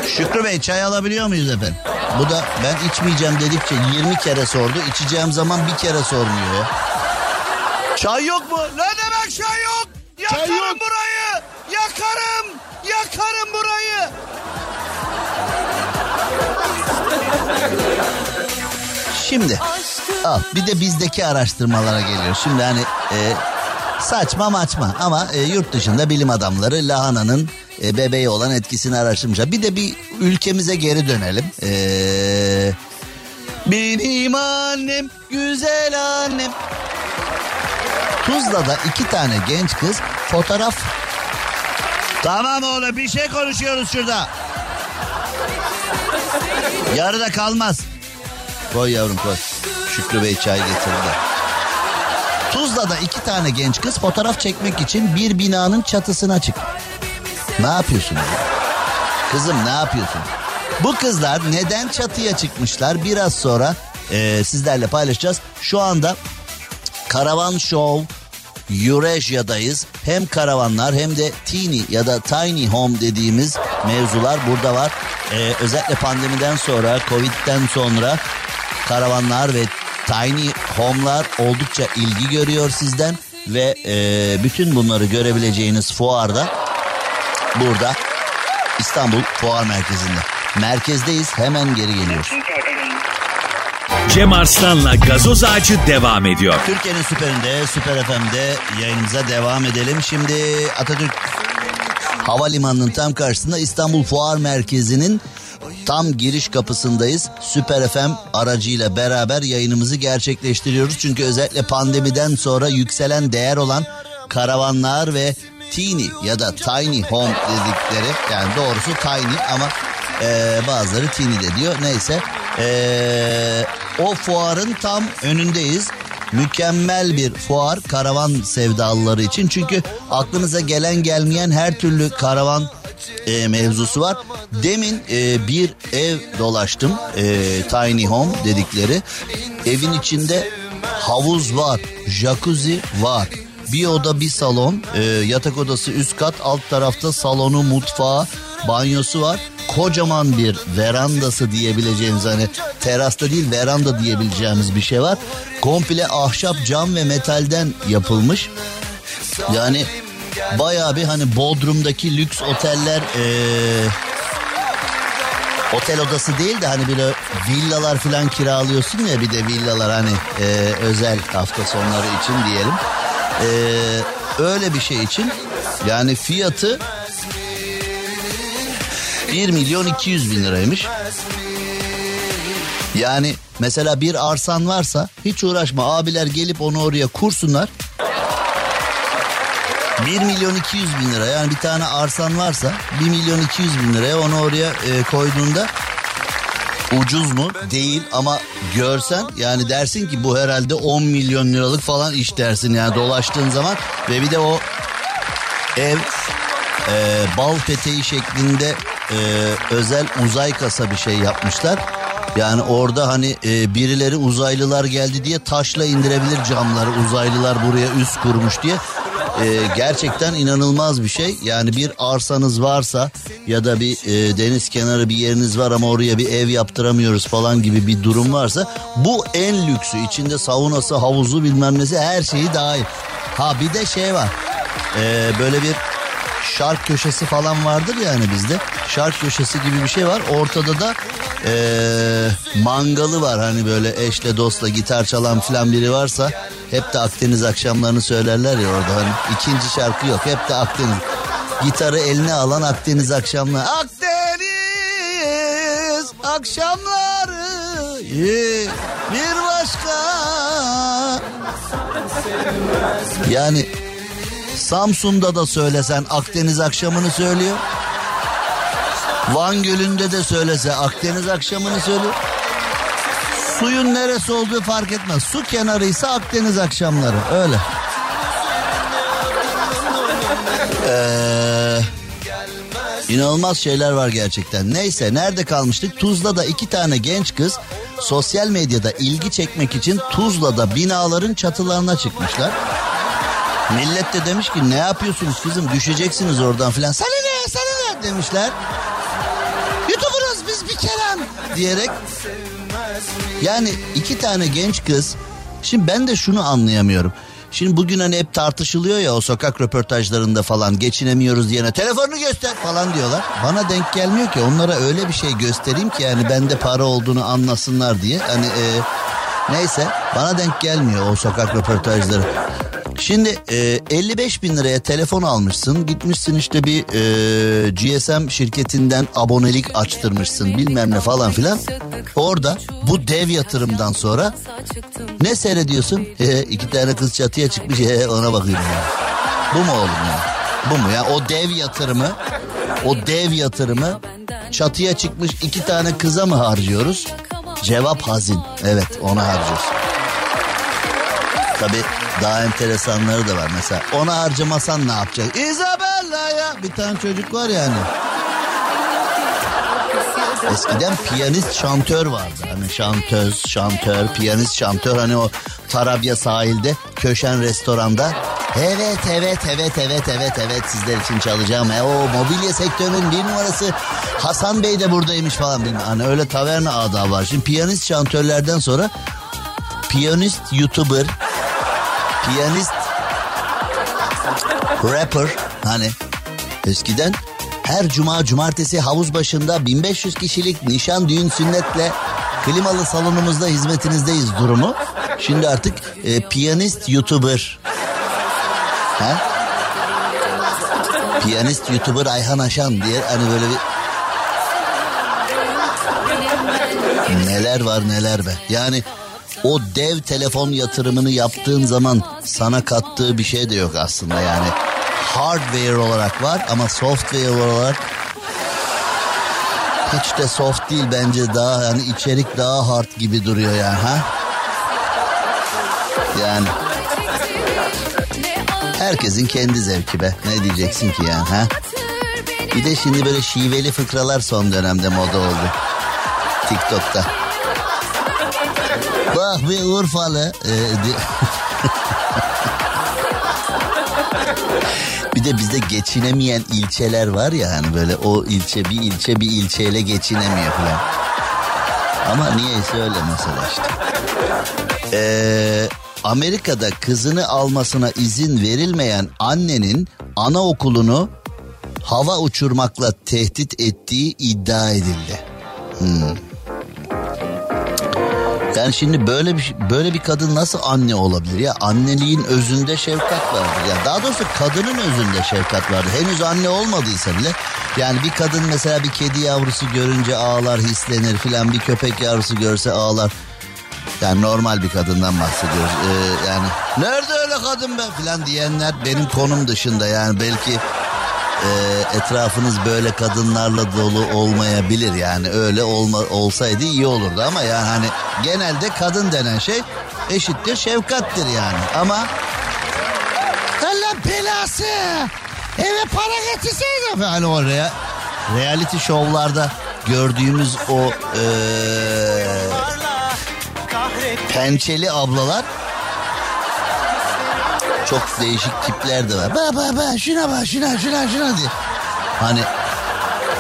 Şükrü Bey çay alabiliyor muyuz efendim? Bu da ben içmeyeceğim dedikçe 20 kere sordu. İçeceğim zaman bir kere sormuyor. Çay yok mu? Ne demek çay yok? Yakarım Çay yok. burayı. Yakarım. Yakarım burayı. Şimdi al bir de bizdeki araştırmalara geliyor. Şimdi hani e, saçma maçma ama e, yurt dışında bilim adamları lahananın e, bebeğe olan etkisini araştırmışlar. Bir de bir ülkemize geri dönelim. Eee... Benim annem, güzel annem. Tuzla'da iki tane genç kız fotoğraf... Tamam oğlum bir şey konuşuyoruz şurada. Yarıda kalmaz. Koy yavrum koy. Şükrü Bey çay getirdi. Tuzla'da iki tane genç kız fotoğraf çekmek için bir binanın çatısına çık. Ne yapıyorsun? Kızım ne yapıyorsun? Bu kızlar neden çatıya çıkmışlar? Biraz sonra e, sizlerle paylaşacağız. Şu anda Karavan Show Eurasia'dayız. Hem karavanlar hem de teeny ya da tiny home dediğimiz mevzular burada var. Ee, özellikle pandemiden sonra, Covid'den sonra karavanlar ve tiny home'lar oldukça ilgi görüyor sizden. Ve e, bütün bunları görebileceğiniz fuarda burada İstanbul Fuar Merkezi'nde. Merkezdeyiz hemen geri geliyoruz. Cem Arslan'la gazoz ağacı devam ediyor. Türkiye'nin süperinde, Süper FM'de yayınımıza devam edelim. Şimdi Atatürk Havalimanı'nın tam karşısında İstanbul Fuar Merkezi'nin tam giriş kapısındayız. Süper FM aracıyla beraber yayınımızı gerçekleştiriyoruz. Çünkü özellikle pandemiden sonra yükselen değer olan karavanlar ve teeny ya da tiny home dedikleri yani doğrusu tiny ama e, bazıları teeny de diyor. Neyse e, o fuarın tam önündeyiz. Mükemmel bir fuar karavan sevdalıları için. Çünkü aklınıza gelen gelmeyen her türlü karavan e, mevzusu var. Demin e, bir ev dolaştım. E, tiny home dedikleri. Evin içinde havuz var, jacuzzi var. Bir oda bir salon, e, yatak odası üst kat, alt tarafta salonu, mutfağı, banyosu var. Kocaman bir verandası diyebileceğimiz hani terasta değil veranda diyebileceğimiz bir şey var. Komple ahşap, cam ve metalden yapılmış. Yani baya bir hani Bodrum'daki lüks oteller ee, otel odası değil de hani böyle villalar falan kiralıyorsun ya bir de villalar hani e, özel hafta sonları için diyelim. E, öyle bir şey için yani fiyatı 1 milyon 200 bin liraymış. Yani mesela bir arsan varsa hiç uğraşma abiler gelip onu oraya kursunlar. 1 milyon 200 bin lira yani bir tane arsan varsa 1 milyon 200 bin liraya onu oraya e, koyduğunda ucuz mu? Değil ama görsen yani dersin ki bu herhalde 10 milyon liralık falan iş dersin yani dolaştığın zaman ve bir de o ev e, bal peteği şeklinde e, özel uzay kasa bir şey yapmışlar. Yani orada hani e, birileri uzaylılar geldi diye taşla indirebilir camları uzaylılar buraya üst kurmuş diye. E, gerçekten inanılmaz bir şey. Yani bir arsanız varsa ya da bir e, deniz kenarı bir yeriniz var ama oraya bir ev yaptıramıyoruz falan gibi bir durum varsa bu en lüksü. içinde saunası, havuzu bilmem nesi her şeyi dahil. Ha bir de şey var. E, böyle bir şark köşesi falan vardır yani bizde. Şark köşesi gibi bir şey var. Ortada da ee, mangalı var. Hani böyle eşle dostla gitar çalan filan biri varsa hep de Akdeniz akşamlarını söylerler ya orada. Hani ikinci şarkı yok. Hep de Akdeniz. Gitarı eline alan Akdeniz akşamları. Akdeniz akşamları bir başka. Yani Samsun'da da söylesen Akdeniz akşamını söylüyor. Van Gölü'nde de söylese Akdeniz akşamını söylüyor. Suyun neresi olduğu fark etmez. Su kenarıysa Akdeniz akşamları öyle. Ee, inanılmaz şeyler var gerçekten. Neyse nerede kalmıştık? Tuzla'da iki tane genç kız sosyal medyada ilgi çekmek için Tuzla'da binaların çatılarına çıkmışlar. Millet de demiş ki ne yapıyorsunuz kızım düşeceksiniz oradan filan. Sana ne sana ne demişler. YouTuber'ız biz bir Kerem diyerek. Yani iki tane genç kız. Şimdi ben de şunu anlayamıyorum. Şimdi bugün hani hep tartışılıyor ya o sokak röportajlarında falan geçinemiyoruz diyene telefonunu göster falan diyorlar. Bana denk gelmiyor ki onlara öyle bir şey göstereyim ki yani bende para olduğunu anlasınlar diye. Hani e, neyse bana denk gelmiyor o sokak röportajları. Şimdi e, 55 bin liraya telefon almışsın gitmişsin işte bir e, GSM şirketinden abonelik açtırmışsın bilmem ne falan filan. Orada bu dev yatırımdan sonra ne seyrediyorsun? He, iki tane kız çatıya çıkmış he, ona bakıyorum ya. Bu mu oğlum ya? Bu mu ya? O dev yatırımı o dev yatırımı çatıya çıkmış iki tane kıza mı harcıyoruz? Cevap hazin. Evet ona harcıyoruz. Tabi daha enteresanları da var. Mesela ona harcamasan ne yapacak? Isabella'ya bir tane çocuk var yani. Eskiden piyanist şantör vardı. Hani şantöz, şantör, piyanist şantör. Hani o Tarabya sahilde köşen restoranda. Evet evet evet evet evet evet sizler için çalacağım. E, o mobilya sektörünün bir numarası Hasan Bey de buradaymış falan. Bilmem. Hani öyle taverna adı var. Şimdi piyanist şantörlerden sonra piyanist youtuber piyanist, rapper hani eskiden her cuma cumartesi havuz başında 1500 kişilik nişan düğün sünnetle klimalı salonumuzda hizmetinizdeyiz durumu. Şimdi artık e, piyanist youtuber. Ha? Piyanist youtuber Ayhan Aşan diye hani böyle bir neler var neler be. Yani o dev telefon yatırımını yaptığın zaman sana kattığı bir şey de yok aslında yani. Hardware olarak var ama software olarak hiç de soft değil bence daha yani içerik daha hard gibi duruyor yani ha. Yani herkesin kendi zevki be ne diyeceksin ki yani ha. Bir de şimdi böyle şiveli fıkralar son dönemde moda oldu. TikTok'ta. Bak bir Urfalı. E, Bir de bizde geçinemeyen ilçeler var ya hani böyle o ilçe bir ilçe bir ilçeyle geçinemiyor falan. Ama niyeyse öyle mesela işte. Ee, Amerika'da kızını almasına izin verilmeyen annenin anaokulunu hava uçurmakla tehdit ettiği iddia edildi. Hmm. Yani şimdi böyle bir böyle bir kadın nasıl anne olabilir ya? Anneliğin özünde şefkat vardır. Ya daha doğrusu kadının özünde şefkat vardır. Henüz anne olmadıysa bile yani bir kadın mesela bir kedi yavrusu görünce ağlar, hislenir filan bir köpek yavrusu görse ağlar. Yani normal bir kadından bahsediyoruz. Ee, yani nerede öyle kadın be filan diyenler benim konum dışında yani belki e, etrafınız böyle kadınlarla dolu olmayabilir. Yani öyle olma, olsaydı iyi olurdu. Ama yani hani genelde kadın denen şey eşittir şefkattir yani. Ama Allah belası eve para getirseydi hani o rea, reality şovlarda gördüğümüz o e, pençeli ablalar çok değişik tipler de var. Ba ba ba şuna bak şuna şuna şuna diye. Hani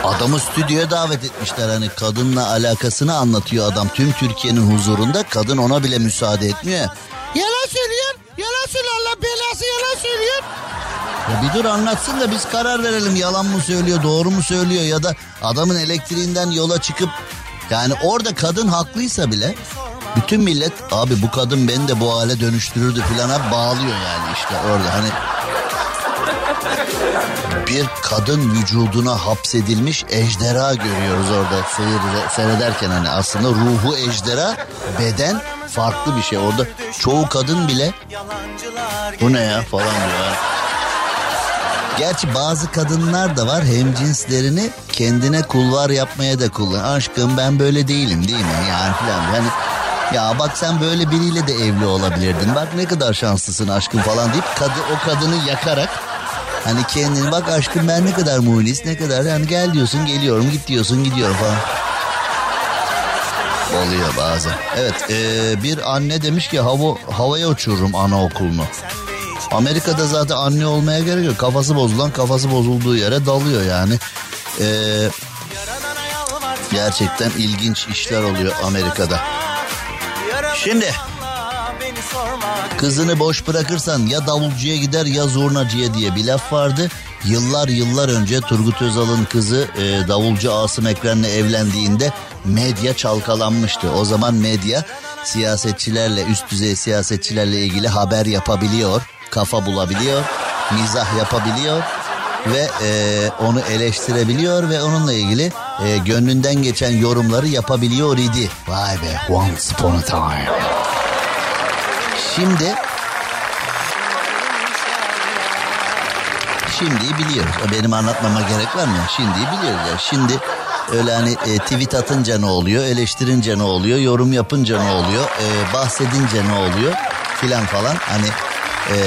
adamı stüdyoya davet etmişler hani kadınla alakasını anlatıyor adam tüm Türkiye'nin huzurunda kadın ona bile müsaade etmiyor. Yalan söylüyor. Yalan söylüyor Allah belası yalan söylüyor. Ya bir dur anlatsın da biz karar verelim yalan mı söylüyor doğru mu söylüyor ya da adamın elektriğinden yola çıkıp yani orada kadın haklıysa bile bütün millet abi bu kadın beni de bu hale dönüştürürdü filana bağlıyor yani işte orada hani bir kadın vücuduna hapsedilmiş ejderha görüyoruz orada seyir, seyrederken hani aslında ruhu ejderha beden farklı bir şey orada çoğu kadın bile bu ne ya falan diyor. Gerçi bazı kadınlar da var hem cinslerini kendine kulvar yapmaya da kullan. Aşkım ben böyle değilim değil mi? Yani falan. Yani ya bak sen böyle biriyle de evli olabilirdin. Bak ne kadar şanslısın aşkım falan deyip kadı, o kadını yakarak hani kendini bak aşkım ben ne kadar munis ne kadar yani gel diyorsun geliyorum git diyorsun gidiyorum falan. Oluyor bazen. Evet ee, bir anne demiş ki hava, havaya uçururum anaokulunu. Amerika'da zaten anne olmaya gerek yok. Kafası bozulan kafası bozulduğu yere dalıyor yani. Ee, gerçekten ilginç işler oluyor Amerika'da. Şimdi kızını boş bırakırsan ya davulcuya gider ya zurnacıya diye bir laf vardı. Yıllar yıllar önce Turgut Özal'ın kızı e, davulcu Asım Ekren'le evlendiğinde medya çalkalanmıştı. O zaman medya siyasetçilerle üst düzey siyasetçilerle ilgili haber yapabiliyor, kafa bulabiliyor, mizah yapabiliyor ve e, onu eleştirebiliyor ve onunla ilgili e, gönlünden geçen yorumları yapabiliyor idi. Vay be once upon a time. Şimdi Şimdi biliyoruz. Benim anlatmama gerek var mı? Şimdi biliyoruz ya. Şimdi öyle hani e, tweet atınca ne oluyor, eleştirince ne oluyor, yorum yapınca ne oluyor, e, bahsedince ne oluyor filan falan. Hani e,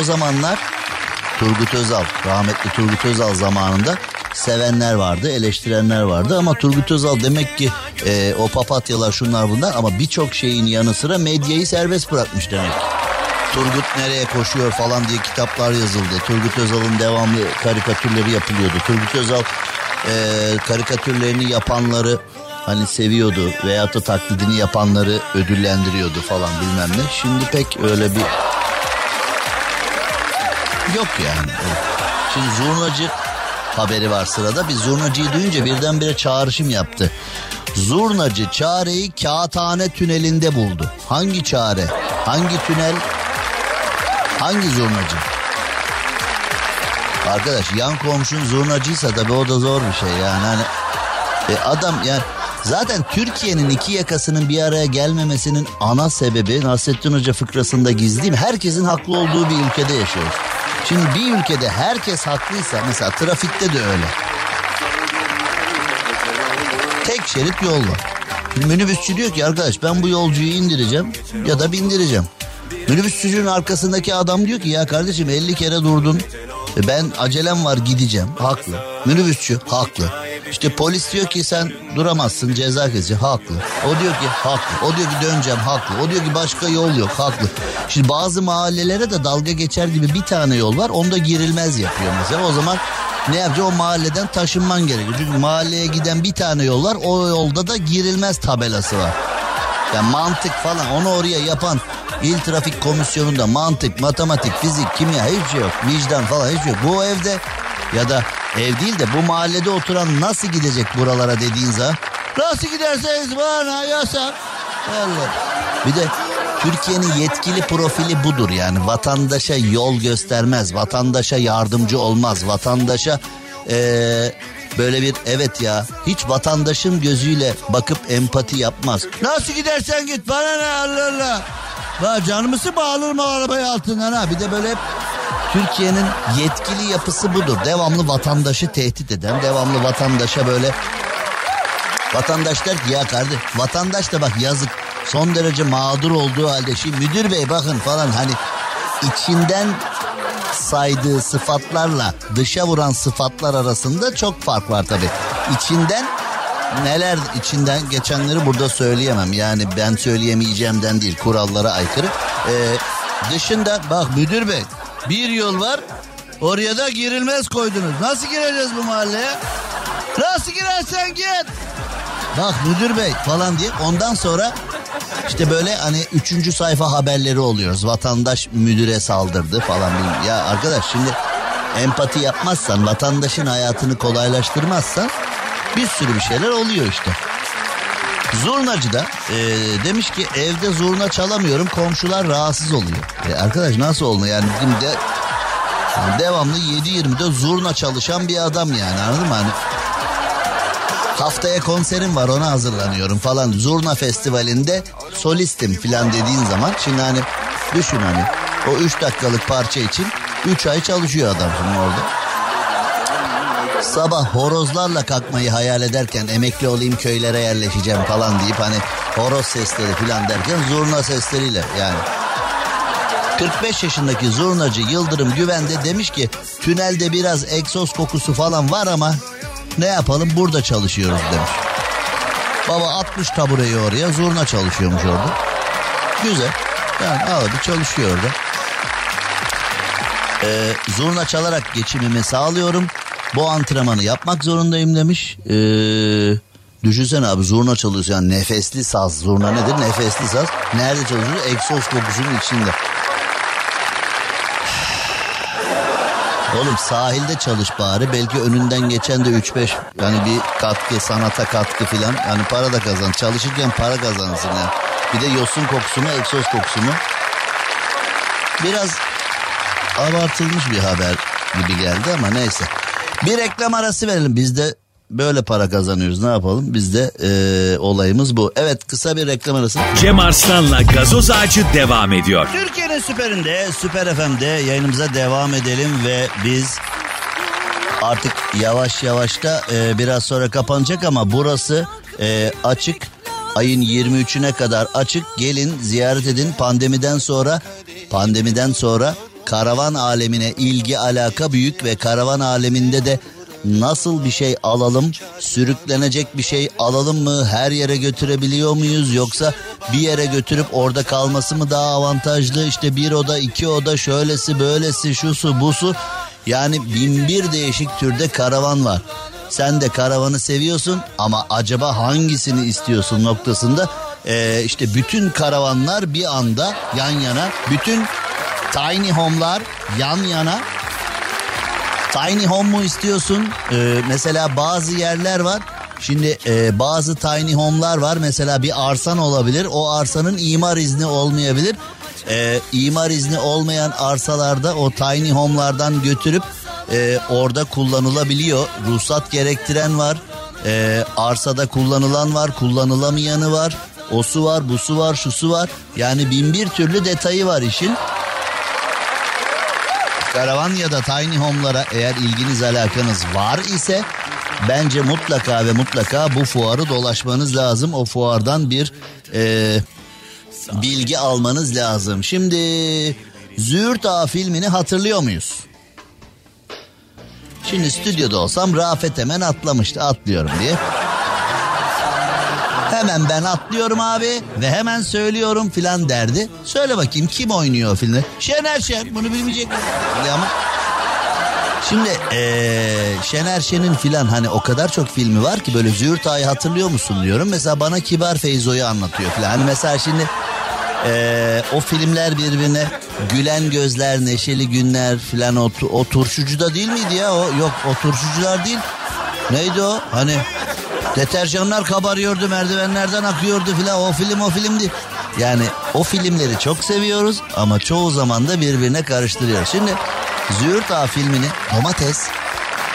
o zamanlar Turgut Özal, rahmetli Turgut Özal zamanında sevenler vardı, eleştirenler vardı ama Turgut Özal demek ki e, o papatyalar şunlar bunlar ama birçok şeyin yanı sıra medyayı serbest bırakmış demek. Turgut nereye koşuyor falan diye kitaplar yazıldı. Turgut Özal'ın devamlı karikatürleri yapılıyordu. Turgut Özal e, karikatürlerini yapanları hani seviyordu veyahut da taklidini yapanları ödüllendiriyordu falan bilmem ne. Şimdi pek öyle bir yok yani. Şimdi zurnacı haberi var sırada. Biz zurnacıyı duyunca birdenbire çağrışım yaptı. Zurnacı çareyi kağıthane tünelinde buldu. Hangi çare? Hangi tünel? Hangi zurnacı? Arkadaş yan komşun zurnacıysa tabii o da zor bir şey yani. Hani, e, adam yani zaten Türkiye'nin iki yakasının bir araya gelmemesinin ana sebebi Nasrettin Hoca fıkrasında gizli değil mi? Herkesin haklı olduğu bir ülkede yaşıyoruz. Şimdi bir ülkede herkes haklıysa mesela trafikte de öyle. Tek şerit yol var. Şimdi minibüsçü diyor ki arkadaş ben bu yolcuyu indireceğim ya da bindireceğim. Minibüsçünün arkasındaki adam diyor ki ya kardeşim 50 kere durdun. Ben acelem var gideceğim. Haklı. Minibüsçü haklı. İşte polis diyor ki sen duramazsın ceza kesici haklı. O diyor ki haklı. O diyor ki döneceğim haklı. O diyor ki başka yol yok haklı. Şimdi bazı mahallelere de dalga geçer gibi bir tane yol var. Onda girilmez yapıyor mesela. O zaman ne yapacak? O mahalleden taşınman gerekiyor. Çünkü mahalleye giden bir tane yol var. O yolda da girilmez tabelası var. Yani mantık falan onu oraya yapan İl Trafik Komisyonu'nda mantık, matematik, fizik, kimya hiçbir şey yok. Vicdan falan hiçbir şey yok. Bu evde ya da ev değil de bu mahallede oturan nasıl gidecek buralara dediğin zaman nasıl giderseniz bana yasak. Allah. Bir de Türkiye'nin yetkili profili budur yani vatandaşa yol göstermez, vatandaşa yardımcı olmaz, vatandaşa ee, böyle bir evet ya hiç vatandaşın gözüyle bakıp empati yapmaz. Nasıl gidersen git bana ne Allah Allah. Ya canımızı bağlar mı arabayı altından ha bir de böyle hep Türkiye'nin yetkili yapısı budur. Devamlı vatandaşı tehdit eden, devamlı vatandaşa böyle vatandaş der ki ya kardeş vatandaş da bak yazık son derece mağdur olduğu halde şimdi müdür bey bakın falan hani içinden saydığı sıfatlarla dışa vuran sıfatlar arasında çok fark var tabi. İçinden neler içinden geçenleri burada söyleyemem. Yani ben söyleyemeyeceğimden değil kurallara aykırı. Ee, dışında bak müdür bey bir yol var oraya da girilmez koydunuz. Nasıl gireceğiz bu mahalleye? Nasıl girersen git. Bak müdür bey falan diye ondan sonra işte böyle hani üçüncü sayfa haberleri oluyoruz. Vatandaş müdüre saldırdı falan. Ya arkadaş şimdi empati yapmazsan, vatandaşın hayatını kolaylaştırmazsan bir sürü bir şeyler oluyor işte. Zurnacı da e, demiş ki evde zurna çalamıyorum komşular rahatsız oluyor. E, arkadaş nasıl olmuyor yani bizim de yani devamlı 7-24 zurna çalışan bir adam yani anladın mı? Hani haftaya konserim var ona hazırlanıyorum falan. Zurna festivalinde solistim falan dediğin zaman şimdi hani düşün hani o 3 dakikalık parça için 3 ay çalışıyor adam şimdi orada. Sabah horozlarla kalkmayı hayal ederken emekli olayım köylere yerleşeceğim falan deyip hani horoz sesleri falan derken zurna sesleriyle yani. 45 yaşındaki zurnacı Yıldırım Güvende demiş ki tünelde biraz egzoz kokusu falan var ama ne yapalım burada çalışıyoruz demiş. Baba atmış tabureyi oraya zurna çalışıyormuş orada. Güzel. Yani abi çalışıyor orada. Ee, zurna çalarak geçimimi sağlıyorum. Bu antrenmanı yapmak zorundayım demiş. Ee, düşünsene abi zurna çalıyorsun yani nefesli saz. Zurna nedir? Nefesli saz. Nerede çalışıyor? Egzoz kokusunun içinde. Oğlum sahilde çalış bari. Belki önünden geçen de 3-5 yani bir katkı, sanata katkı filan. Yani para da kazan. Çalışırken para kazanırsın yani. Bir de yosun kokusunu, egzoz kokusunu. Biraz abartılmış bir haber gibi geldi ama neyse. Bir reklam arası verelim. Biz de böyle para kazanıyoruz. Ne yapalım? Biz de e, olayımız bu. Evet kısa bir reklam arası. Cem Arslan'la gazoz ağacı devam ediyor. Türkiye'nin süperinde, Süper FM'de yayınımıza devam edelim ve biz artık yavaş yavaş da e, biraz sonra kapanacak ama burası e, açık. Ayın 23'üne kadar açık. Gelin ziyaret edin. Pandemiden sonra pandemiden sonra karavan alemine ilgi alaka büyük ve karavan aleminde de nasıl bir şey alalım? Sürüklenecek bir şey alalım mı? Her yere götürebiliyor muyuz? Yoksa bir yere götürüp orada kalması mı daha avantajlı? İşte bir oda, iki oda, şöylesi, böylesi, şusu, busu. Yani bin bir değişik türde karavan var. Sen de karavanı seviyorsun ama acaba hangisini istiyorsun noktasında ee, işte bütün karavanlar bir anda yan yana, bütün tiny home'lar yan yana Tiny home mu istiyorsun? Ee, mesela bazı yerler var. Şimdi e, bazı tiny home'lar var. Mesela bir arsan olabilir. O arsanın imar izni olmayabilir. E, imar izni olmayan arsalarda o tiny home'lardan götürüp e, orada kullanılabiliyor. Ruhsat gerektiren var. E, arsada kullanılan var, kullanılamayanı var. O su var, bu su var, şu su var. Yani bin bir türlü detayı var işin. Karavan ya da tiny home'lara eğer ilginiz alakanız var ise bence mutlaka ve mutlaka bu fuarı dolaşmanız lazım. O fuardan bir e, bilgi almanız lazım. Şimdi Züğürt Ağa filmini hatırlıyor muyuz? Şimdi stüdyoda olsam Rafet hemen atlamıştı atlıyorum diye. Hemen ben atlıyorum abi ve hemen söylüyorum filan derdi. Söyle bakayım kim oynuyor filmde? Şener Şen bunu bilmeyecek? Ama Şimdi ee, Şener Şen'in filan hani o kadar çok filmi var ki böyle Züğürt Ağa'yı hatırlıyor musun diyorum. Mesela bana Kibar Feyzo'yu anlatıyor filan. Hani mesela şimdi ee, o filmler birbirine gülen gözler, neşeli günler filan o, o turşucuda değil miydi ya? O yok o turşucular değil. Neydi o? Hani deterjanlar kabarıyordu, merdivenlerden akıyordu filan. O film o filmdi. Yani o filmleri çok seviyoruz ama çoğu zaman da birbirine karıştırıyoruz. Şimdi Züğürt Ağa filmini domates,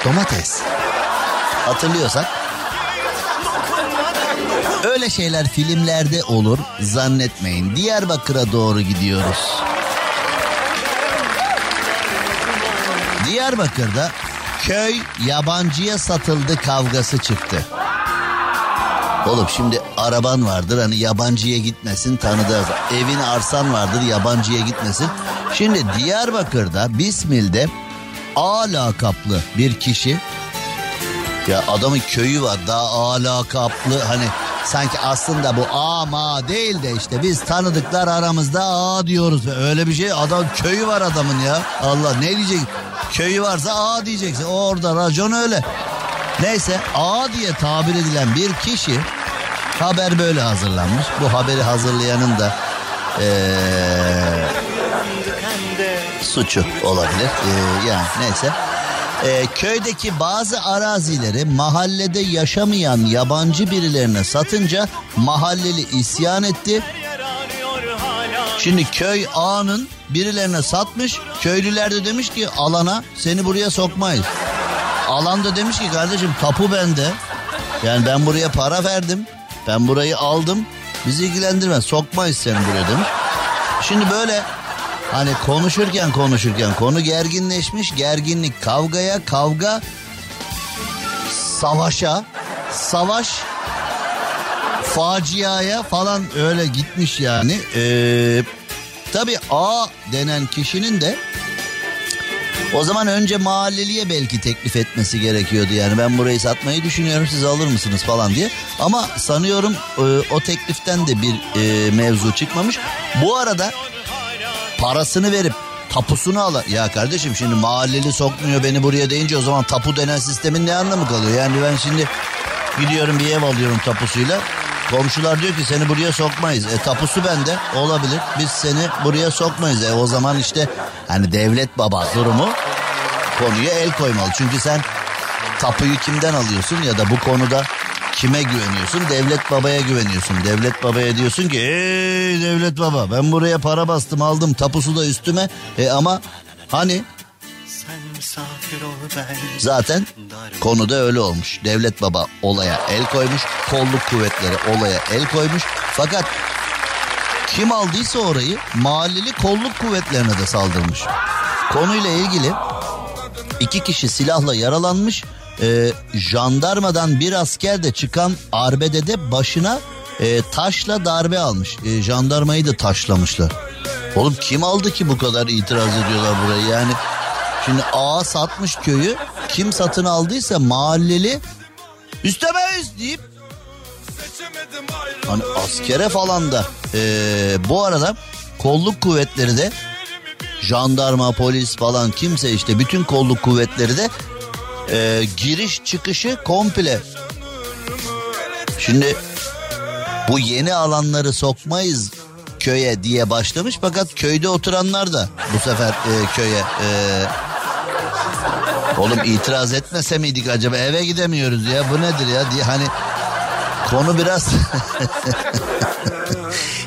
domates hatırlıyorsak öyle şeyler filmlerde olur zannetmeyin. Diyarbakır'a doğru gidiyoruz. Diyarbakır'da köy yabancıya satıldı kavgası çıktı. Oğlum şimdi araban vardır hani yabancıya gitmesin tanıdığı evin arsan vardır yabancıya gitmesin. Şimdi Diyarbakır'da Bismil'de A lakaplı bir kişi ya adamın köyü var daha A lakaplı hani sanki aslında bu A ma değil de işte biz tanıdıklar aramızda A diyoruz. Öyle bir şey adam köyü var adamın ya. Allah ne diyecek? Köyü varsa A diyeceksin. Orada racon öyle. Neyse A diye tabir edilen bir kişi haber böyle hazırlanmış. Bu haberi hazırlayanın da ee, suçu olabilir. Ee, yani neyse. Ee, köydeki bazı arazileri mahallede yaşamayan yabancı birilerine satınca mahalleli isyan etti. Şimdi köy ağanın birilerine satmış. Köylüler de demiş ki alana seni buraya sokmayız. Alan da demiş ki kardeşim tapu bende. Yani ben buraya para verdim. Ben burayı aldım. Bizi ilgilendirmez. Sokmayız seni buraya demiş. Şimdi böyle hani konuşurken konuşurken konu gerginleşmiş. Gerginlik kavgaya, kavga savaşa, savaş faciaya falan öyle gitmiş yani. Ee, tabii A denen kişinin de o zaman önce mahalleliye belki teklif etmesi gerekiyordu yani ben burayı satmayı düşünüyorum siz alır mısınız falan diye. Ama sanıyorum e, o tekliften de bir e, mevzu çıkmamış. Bu arada parasını verip tapusunu al. Ya kardeşim şimdi mahalleli sokmuyor beni buraya deyince o zaman tapu denen sistemin ne anlamı kalıyor? Yani ben şimdi gidiyorum bir ev alıyorum tapusuyla. Komşular diyor ki seni buraya sokmayız. E tapusu bende olabilir. Biz seni buraya sokmayız. E o zaman işte hani devlet baba durumu konuya el koymalı. Çünkü sen tapuyu kimden alıyorsun ya da bu konuda kime güveniyorsun? Devlet babaya güveniyorsun. Devlet babaya diyorsun ki ey devlet baba ben buraya para bastım aldım tapusu da üstüme. E ama hani Zaten konuda öyle olmuş. Devlet baba olaya el koymuş. Kolluk kuvvetleri olaya el koymuş. Fakat kim aldıysa orayı mahalleli kolluk kuvvetlerine de saldırmış. Konuyla ilgili iki kişi silahla yaralanmış. Ee, jandarmadan bir asker de çıkan arbedede başına e, taşla darbe almış. E, jandarmayı da taşlamışlar. Oğlum kim aldı ki bu kadar itiraz ediyorlar burayı yani. Şimdi ağa satmış köyü. Kim satın aldıysa mahalleli istemeyiz deyip hani askere falan da ee, bu arada kolluk kuvvetleri de jandarma polis falan kimse işte bütün kolluk kuvvetleri de e, giriş çıkışı komple. Şimdi bu yeni alanları sokmayız köye diye başlamış fakat köyde oturanlar da bu sefer e, köye e, oğlum itiraz etmese miydik acaba eve gidemiyoruz ya bu nedir ya diye hani konu biraz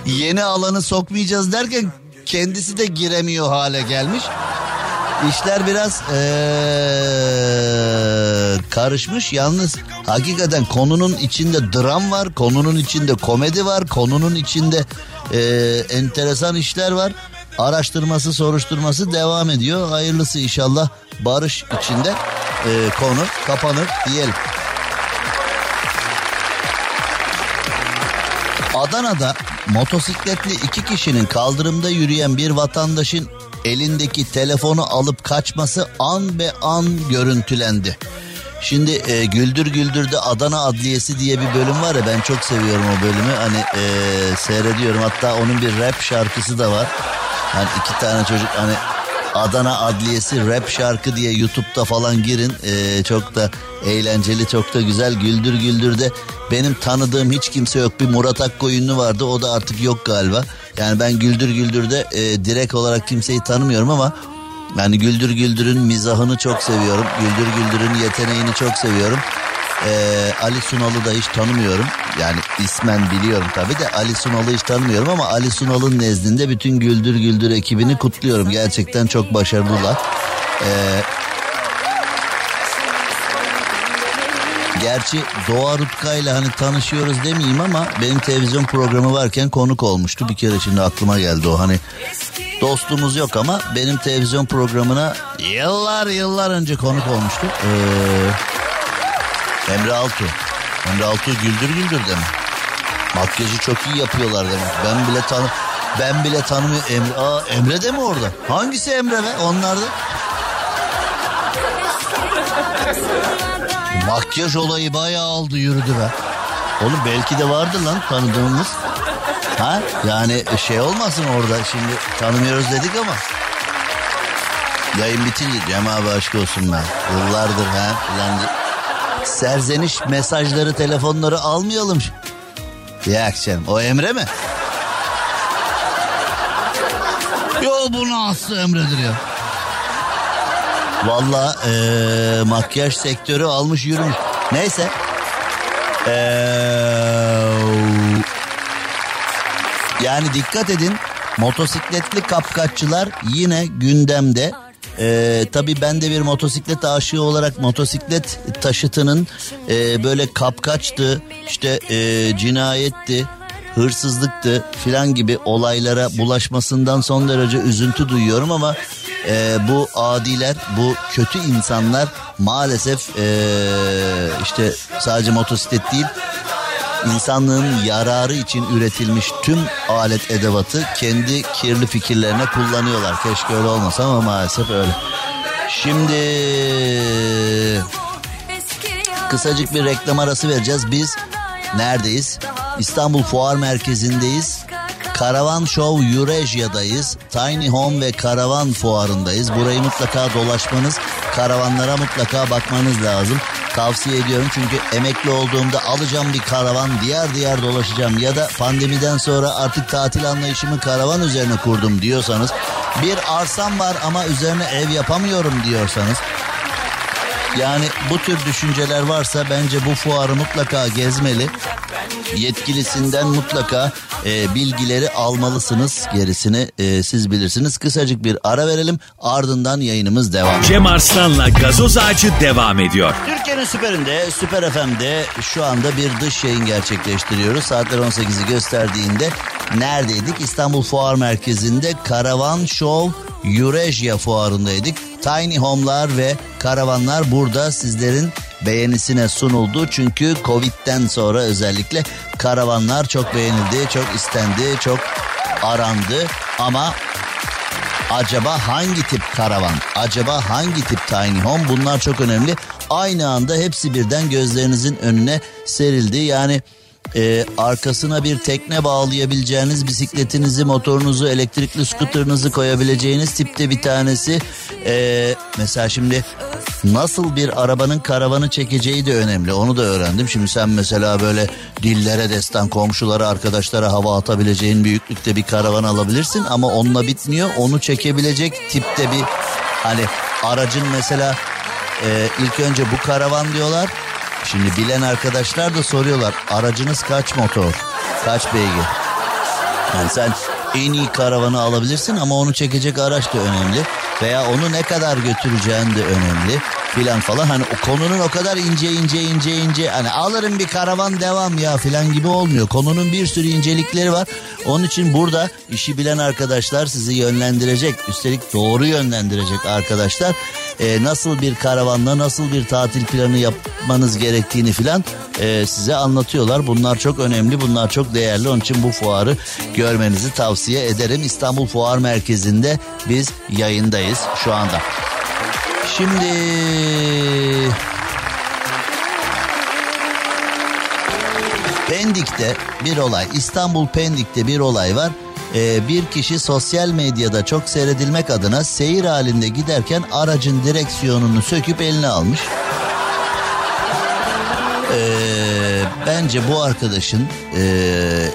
yeni alanı sokmayacağız derken kendisi de giremiyor hale gelmiş. İşler biraz ee, karışmış yalnız hakikaten konunun içinde dram var, konunun içinde komedi var, konunun içinde e, enteresan işler var. Araştırması, soruşturması devam ediyor. Hayırlısı inşallah barış içinde e, konu kapanır diyelim. Adana'da motosikletli iki kişinin kaldırımda yürüyen bir vatandaşın elindeki telefonu alıp kaçması an be an görüntülendi. Şimdi e, Güldür Güldür'de Adana Adliyesi diye bir bölüm var ya ben çok seviyorum o bölümü. Hani e, seyrediyorum hatta onun bir rap şarkısı da var. Hani iki tane çocuk hani Adana Adliyesi rap şarkı diye YouTube'da falan girin. E, çok da eğlenceli çok da güzel. Güldür Güldür'de benim tanıdığım hiç kimse yok. Bir Murat Akkoyunlu vardı o da artık yok galiba. Yani ben Güldür Güldür'de e, direkt olarak kimseyi tanımıyorum ama yani Güldür Güldür'ün mizahını çok seviyorum. Güldür Güldür'ün yeteneğini çok seviyorum. Ee, Ali Sunal'ı da hiç tanımıyorum. Yani ismen biliyorum tabii de Ali Sunal'ı hiç tanımıyorum ama Ali Sunal'ın nezdinde bütün Güldür Güldür ekibini kutluyorum. Gerçekten çok başarılılar. Ee, Gerçi Doğa Rutkay'la hani tanışıyoruz demeyeyim ama benim televizyon programı varken konuk olmuştu. Bir kere şimdi aklıma geldi o hani dostluğumuz yok ama benim televizyon programına yıllar yıllar önce konuk olmuştu. Ee, Emre Altu. Emre Altu güldür güldür demek. Makyajı çok iyi yapıyorlar demek. Ben bile tanı ben bile tanımıyorum. Emre, Aa, Emre de mi orada? Hangisi Emre be? Onlarda. Makyaj olayı bayağı aldı yürüdü be. Oğlum belki de vardı lan tanıdığımız. Ha? Yani şey olmasın orada şimdi tanımıyoruz dedik ama. Yayın bitince Cem abi aşk olsun ben. Yıllardır ha filan. Serzeniş mesajları telefonları almayalım. Ya akşam o Emre mi? Yo bunu aslı Emre'dir ya. Valla ee, makyaj sektörü almış yürümüş. Neyse. Eee... Yani dikkat edin motosikletli kapkaççılar yine gündemde. Ee, tabii ben de bir motosiklet aşığı olarak motosiklet taşıtının e, böyle kapkaçtı, işte e, cinayetti, hırsızlıktı filan gibi olaylara bulaşmasından son derece üzüntü duyuyorum ama e, bu adiler, bu kötü insanlar maalesef e, işte sadece motosiklet değil insanlığın yararı için üretilmiş tüm alet edevatı kendi kirli fikirlerine kullanıyorlar. Keşke öyle olmasa ama maalesef öyle. Şimdi kısacık bir reklam arası vereceğiz. Biz neredeyiz? İstanbul Fuar Merkezi'ndeyiz. Karavan Show Eurasia'dayız. Tiny Home ve Karavan Fuarı'ndayız. Burayı mutlaka dolaşmanız, karavanlara mutlaka bakmanız lazım. Tavsiye ediyorum çünkü emekli olduğumda alacağım bir karavan diğer diğer dolaşacağım ya da pandemiden sonra artık tatil anlayışımı karavan üzerine kurdum diyorsanız bir arsam var ama üzerine ev yapamıyorum diyorsanız yani bu tür düşünceler varsa bence bu fuarı mutlaka gezmeli. Yetkilisinden mutlaka e, bilgileri almalısınız. Gerisini e, siz bilirsiniz. Kısacık bir ara verelim ardından yayınımız devam. Cem Arslan'la gazoz ağacı devam ediyor. Türkiye'nin süperinde, Süper FM'de şu anda bir dış yayın gerçekleştiriyoruz. Saatler 18'i gösterdiğinde neredeydik? İstanbul Fuar Merkezi'nde Karavan Show Eurasia fuarındaydık. Tiny Home'lar ve karavanlar burada sizlerin beğenisine sunuldu. Çünkü Covid'den sonra özellikle karavanlar çok beğenildi, çok istendi, çok arandı. Ama acaba hangi tip karavan, acaba hangi tip tiny home bunlar çok önemli. Aynı anda hepsi birden gözlerinizin önüne serildi. Yani e, arkasına bir tekne bağlayabileceğiniz bisikletinizi, motorunuzu, elektrikli skuterınızı koyabileceğiniz tipte bir tanesi. E, mesela şimdi nasıl bir arabanın karavanı çekeceği de önemli. Onu da öğrendim. Şimdi sen mesela böyle dillere destan, komşulara, arkadaşlara hava atabileceğin büyüklükte bir karavan alabilirsin. Ama onunla bitmiyor. Onu çekebilecek tipte bir hani aracın mesela e, ilk önce bu karavan diyorlar. Şimdi bilen arkadaşlar da soruyorlar aracınız kaç motor, kaç beygir? Yani sen en iyi karavanı alabilirsin ama onu çekecek araç da önemli. Veya onu ne kadar götüreceğin de önemli. Filan falan. Hani o konunun o kadar ince ince ince ince hani alırım bir karavan devam ya filan gibi olmuyor. Konunun bir sürü incelikleri var. Onun için burada işi bilen arkadaşlar sizi yönlendirecek. Üstelik doğru yönlendirecek arkadaşlar. Ee, nasıl bir karavanla nasıl bir tatil planı yapmanız gerektiğini filan e, size anlatıyorlar. Bunlar çok önemli, bunlar çok değerli. Onun için bu fuarı görmenizi tavsiye ederim. İstanbul Fuar Merkezi'nde biz yayındayız şu anda. Şimdi Pendik'te bir olay, İstanbul Pendik'te bir olay var. Ee, bir kişi sosyal medyada çok seyredilmek adına seyir halinde giderken aracın direksiyonunu söküp eline almış. Ee, bence bu arkadaşın e,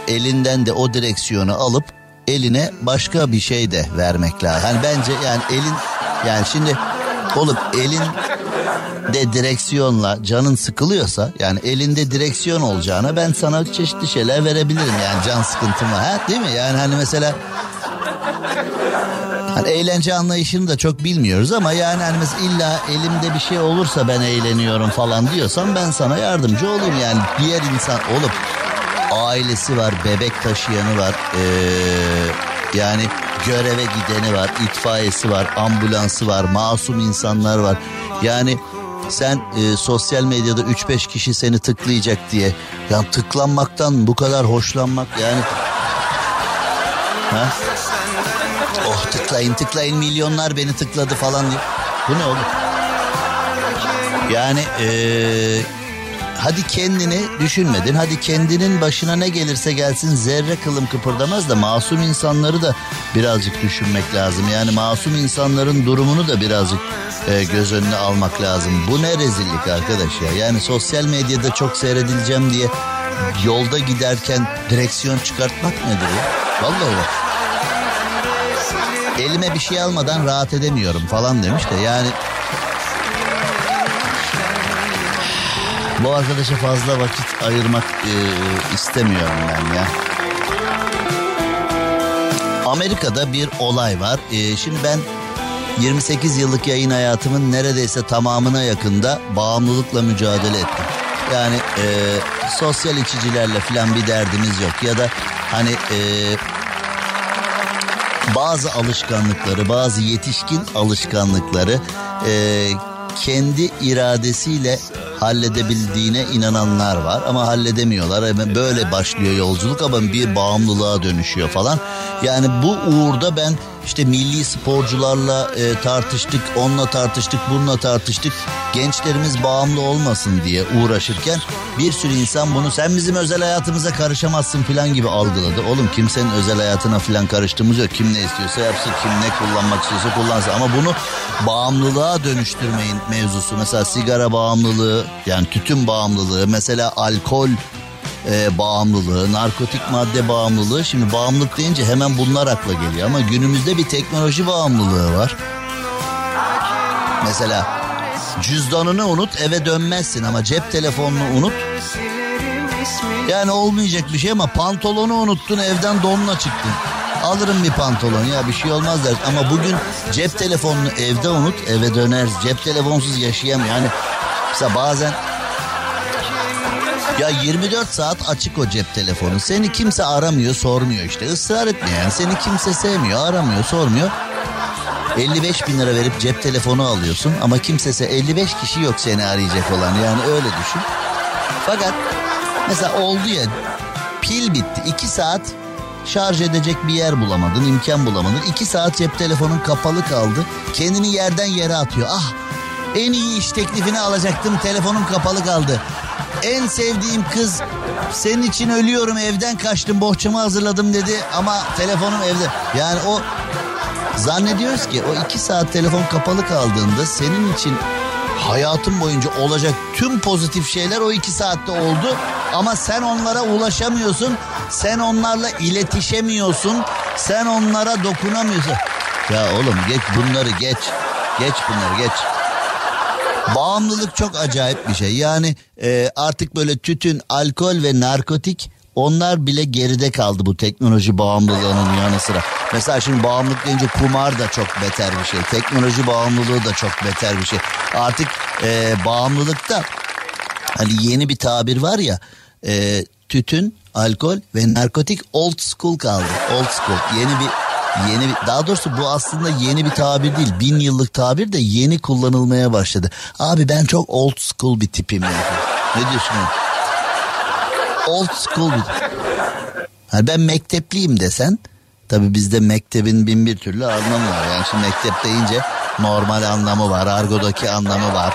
elinden de o direksiyonu alıp eline başka bir şey de vermek lazım. Hani bence yani elin yani şimdi olup elin de direksiyonla canın sıkılıyorsa yani elinde direksiyon olacağına ben sana çeşitli şeyler verebilirim. Yani can sıkıntıma ha değil mi? Yani hani mesela Hani eğlence anlayışını da çok bilmiyoruz ama yani hani mesela illa elimde bir şey olursa ben eğleniyorum falan diyorsan ben sana yardımcı olayım. Yani diğer insan olup ailesi var, bebek taşıyanı var, ee, yani göreve gideni var, itfaiyesi var, ambulansı var, masum insanlar var. Yani sen e, sosyal medyada 3-5 kişi seni tıklayacak diye ya tıklanmaktan bu kadar hoşlanmak yani ha? Oh tıklayın tıklayın milyonlar beni tıkladı falan diye. Bu ne oğlum? Yani ee, hadi kendini düşünmedin. Hadi kendinin başına ne gelirse gelsin zerre kılım kıpırdamaz da masum insanları da birazcık düşünmek lazım. Yani masum insanların durumunu da birazcık e, göz önüne almak lazım. Bu ne rezillik arkadaş ya. Yani sosyal medyada çok seyredileceğim diye yolda giderken direksiyon çıkartmak nedir ya? Vallahi bak. Elime bir şey almadan rahat edemiyorum falan demiş de yani Bu arkadaşa fazla vakit ayırmak e, istemiyorum ben ya. Amerika'da bir olay var. E, şimdi ben 28 yıllık yayın hayatımın neredeyse tamamına yakında bağımlılıkla mücadele ettim. Yani e, sosyal içicilerle falan bir derdimiz yok ya da hani e, bazı alışkanlıkları, bazı yetişkin alışkanlıkları e, kendi iradesiyle halledebildiğine inananlar var ama halledemiyorlar. Böyle başlıyor yolculuk ama bir bağımlılığa dönüşüyor falan. Yani bu uğurda ben işte milli sporcularla e, tartıştık, onunla tartıştık, bununla tartıştık. Gençlerimiz bağımlı olmasın diye uğraşırken bir sürü insan bunu sen bizim özel hayatımıza karışamazsın falan gibi algıladı. Oğlum kimsenin özel hayatına falan karıştığımız yok. Kim ne istiyorsa yapsın, kim ne kullanmak istiyorsa kullansın. Ama bunu bağımlılığa dönüştürmeyin mevzusu. Mesela sigara bağımlılığı, yani tütün bağımlılığı, mesela alkol e, bağımlılığı, narkotik madde bağımlılığı. Şimdi bağımlılık deyince hemen bunlar akla geliyor ama günümüzde bir teknoloji bağımlılığı var. Mesela cüzdanını unut eve dönmezsin ama cep telefonunu unut. Yani olmayacak bir şey ama pantolonu unuttun evden donla çıktın. Alırım bir pantolon ya bir şey olmaz der. Ama bugün cep telefonunu evde unut eve döner. Cep telefonsuz yaşayamıyor. Yani mesela bazen ya 24 saat açık o cep telefonu. Seni kimse aramıyor, sormuyor işte. Israr yani. Seni kimse sevmiyor, aramıyor, sormuyor. 55 bin lira verip cep telefonu alıyorsun ama kimsese 55 kişi yok seni arayacak olan yani öyle düşün. Fakat mesela oldu ya pil bitti 2 saat şarj edecek bir yer bulamadın imkan bulamadın 2 saat cep telefonun kapalı kaldı kendini yerden yere atıyor ah en iyi iş teklifini alacaktım telefonum kapalı kaldı en sevdiğim kız senin için ölüyorum evden kaçtım bohçamı hazırladım dedi ama telefonum evde. Yani o zannediyoruz ki o iki saat telefon kapalı kaldığında senin için hayatın boyunca olacak tüm pozitif şeyler o iki saatte oldu. Ama sen onlara ulaşamıyorsun. Sen onlarla iletişemiyorsun. Sen onlara dokunamıyorsun. Ya oğlum geç bunları geç. Geç bunları geç. Bağımlılık çok acayip bir şey. Yani e, artık böyle tütün, alkol ve narkotik onlar bile geride kaldı bu teknoloji bağımlılığının yanı sıra. Mesela şimdi bağımlılık deyince kumar da çok beter bir şey. Teknoloji bağımlılığı da çok beter bir şey. Artık e, bağımlılıkta hani yeni bir tabir var ya e, tütün, alkol ve narkotik old school kaldı. Old school yeni bir yeni daha doğrusu bu aslında yeni bir tabir değil. Bin yıllık tabir de yeni kullanılmaya başladı. Abi ben çok old school bir tipim ya. Ne diyorsun? Old school bir hani ben mektepliyim desen tabi bizde mektebin bin bir türlü anlamı var. Yani şimdi mektep deyince normal anlamı var. Argodaki anlamı var.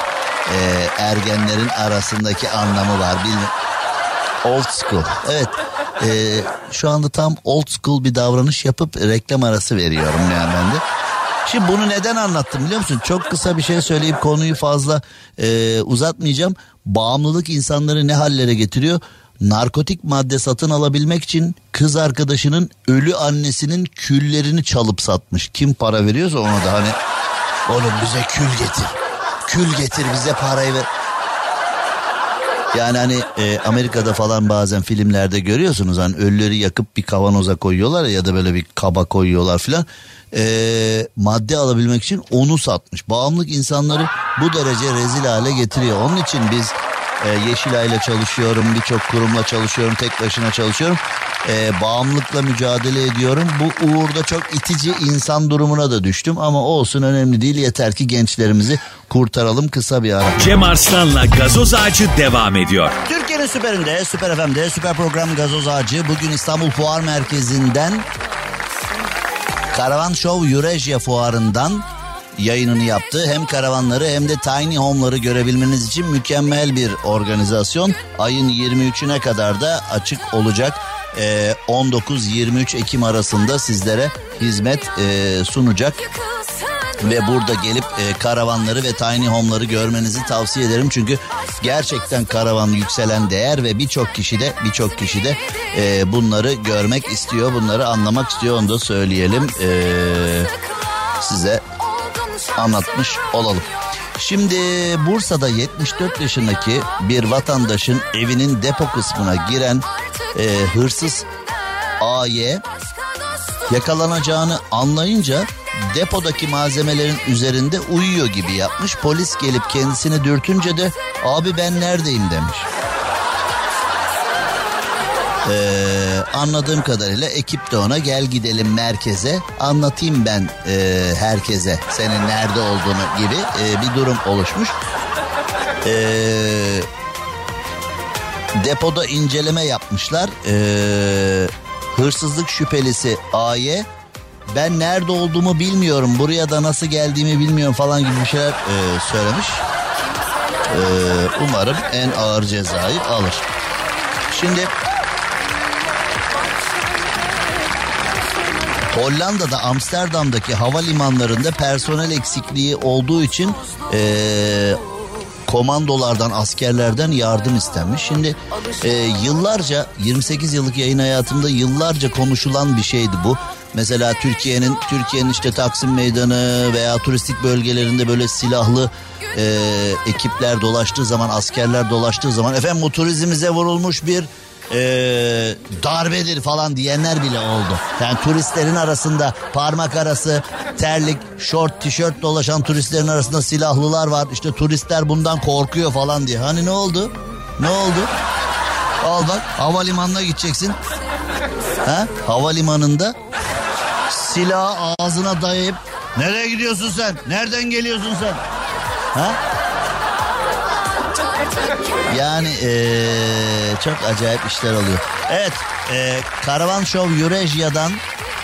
Ee, ergenlerin arasındaki anlamı var. Bilmiyorum. Old school. Evet. Ee, şu anda tam old school bir davranış yapıp reklam arası veriyorum yani ben de. Şimdi bunu neden anlattım biliyor musun? Çok kısa bir şey söyleyip konuyu fazla e, uzatmayacağım. Bağımlılık insanları ne hallere getiriyor? Narkotik madde satın alabilmek için kız arkadaşının ölü annesinin küllerini çalıp satmış. Kim para veriyorsa ona da hani oğlum bize kül getir. Kül getir bize parayı ver. Yani hani e, Amerika'da falan bazen filmlerde görüyorsunuz hani ölüleri yakıp bir kavanoza koyuyorlar ya, da böyle bir kaba koyuyorlar filan. E, madde alabilmek için onu satmış. Bağımlılık insanları bu derece rezil hale getiriyor. Onun için biz e, Yeşilay çalışıyorum, birçok kurumla çalışıyorum, tek başına çalışıyorum. E, bağımlılıkla mücadele ediyorum. Bu uğurda çok itici insan durumuna da düştüm ama olsun önemli değil. Yeter ki gençlerimizi kurtaralım kısa bir ara. Cem Arslan'la gazoz ağacı devam ediyor. Türkiye'nin süperinde, süper FM'de, süper program Gazoz Ağacı. Bugün İstanbul Fuar Merkezi'nden Karavan Show Eurasia Fuarı'ndan yayınını yaptı. Hem karavanları hem de tiny home'ları görebilmeniz için mükemmel bir organizasyon. Ayın 23'üne kadar da açık olacak. Ee, 19-23 Ekim arasında sizlere hizmet e, sunacak ve burada gelip e, karavanları ve tiny home'ları görmenizi tavsiye ederim. Çünkü gerçekten karavan yükselen değer ve birçok kişi de birçok kişi de e, bunları görmek istiyor, bunları anlamak istiyor. Onu da söyleyelim e, size anlatmış olalım. Şimdi Bursa'da 74 yaşındaki bir vatandaşın evinin depo kısmına giren e, hırsız AY yakalanacağını anlayınca depodaki malzemelerin üzerinde uyuyor gibi yapmış. Polis gelip kendisini dürtünce de abi ben neredeyim demiş. Ee, anladığım kadarıyla ekip de ona gel gidelim merkeze anlatayım ben e, herkese senin nerede olduğunu gibi e, bir durum oluşmuş. Ee, depoda inceleme yapmışlar. Ee, hırsızlık şüphelisi A'ye ben nerede olduğumu bilmiyorum buraya da nasıl geldiğimi bilmiyorum falan gibi bir şeyler e, söylemiş. E, umarım en ağır cezayı alır. Şimdi Hollanda'da Amsterdam'daki havalimanlarında personel eksikliği olduğu için e, komandolardan askerlerden yardım istenmiş. Şimdi e, yıllarca 28 yıllık yayın hayatımda yıllarca konuşulan bir şeydi bu. Mesela Türkiye'nin Türkiye'nin işte Taksim Meydanı veya turistik bölgelerinde böyle silahlı e, ekipler dolaştığı zaman askerler dolaştığı zaman efendim bu turizmimize vurulmuş bir e, darbedir falan diyenler bile oldu. Yani turistlerin arasında parmak arası terlik, şort, tişört dolaşan turistlerin arasında silahlılar var. İşte turistler bundan korkuyor falan diye. Hani ne oldu? Ne oldu? Al bak havalimanına gideceksin. Ha? Havalimanında silah ağzına dayayıp nereye gidiyorsun sen? Nereden geliyorsun sen? Ha? Yani ee, çok acayip işler oluyor. Evet ee, Karavan Show Eurasia'dan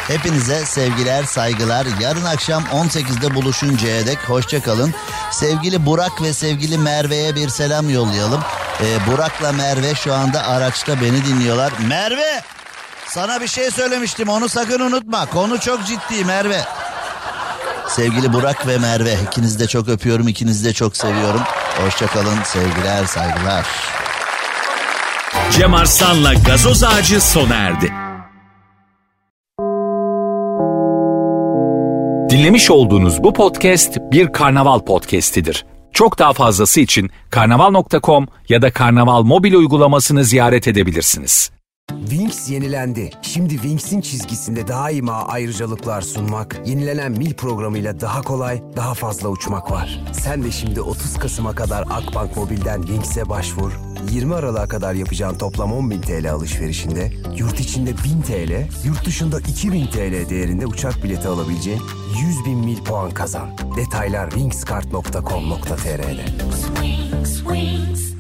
hepinize sevgiler saygılar. Yarın akşam 18'de buluşuncaya dek hoşçakalın. Sevgili Burak ve sevgili Merve'ye bir selam yollayalım. Ee, Burak'la Merve şu anda araçta beni dinliyorlar. Merve sana bir şey söylemiştim onu sakın unutma. Konu çok ciddi Merve. Sevgili Burak ve Merve ikinizi de çok öpüyorum ikinizi de çok seviyorum. Hoşçakalın sevgiler saygılar. Cem Arslan'la gazoz ağacı sona erdi. Dinlemiş olduğunuz bu podcast bir karnaval podcastidir. Çok daha fazlası için karnaval.com ya da karnaval mobil uygulamasını ziyaret edebilirsiniz. Wings yenilendi. Şimdi Wings'in çizgisinde daima ayrıcalıklar sunmak, yenilenen mil programıyla daha kolay, daha fazla uçmak var. Sen de şimdi 30 Kasım'a kadar Akbank Mobil'den Wings'e başvur. 20 Aralık'a kadar yapacağın toplam 10.000 TL alışverişinde yurt içinde 1000 TL, yurt dışında 2000 TL değerinde uçak bileti alabileceğin 100 bin mil puan kazan. Detaylar wingskart.com.tr'de. Swing, swing,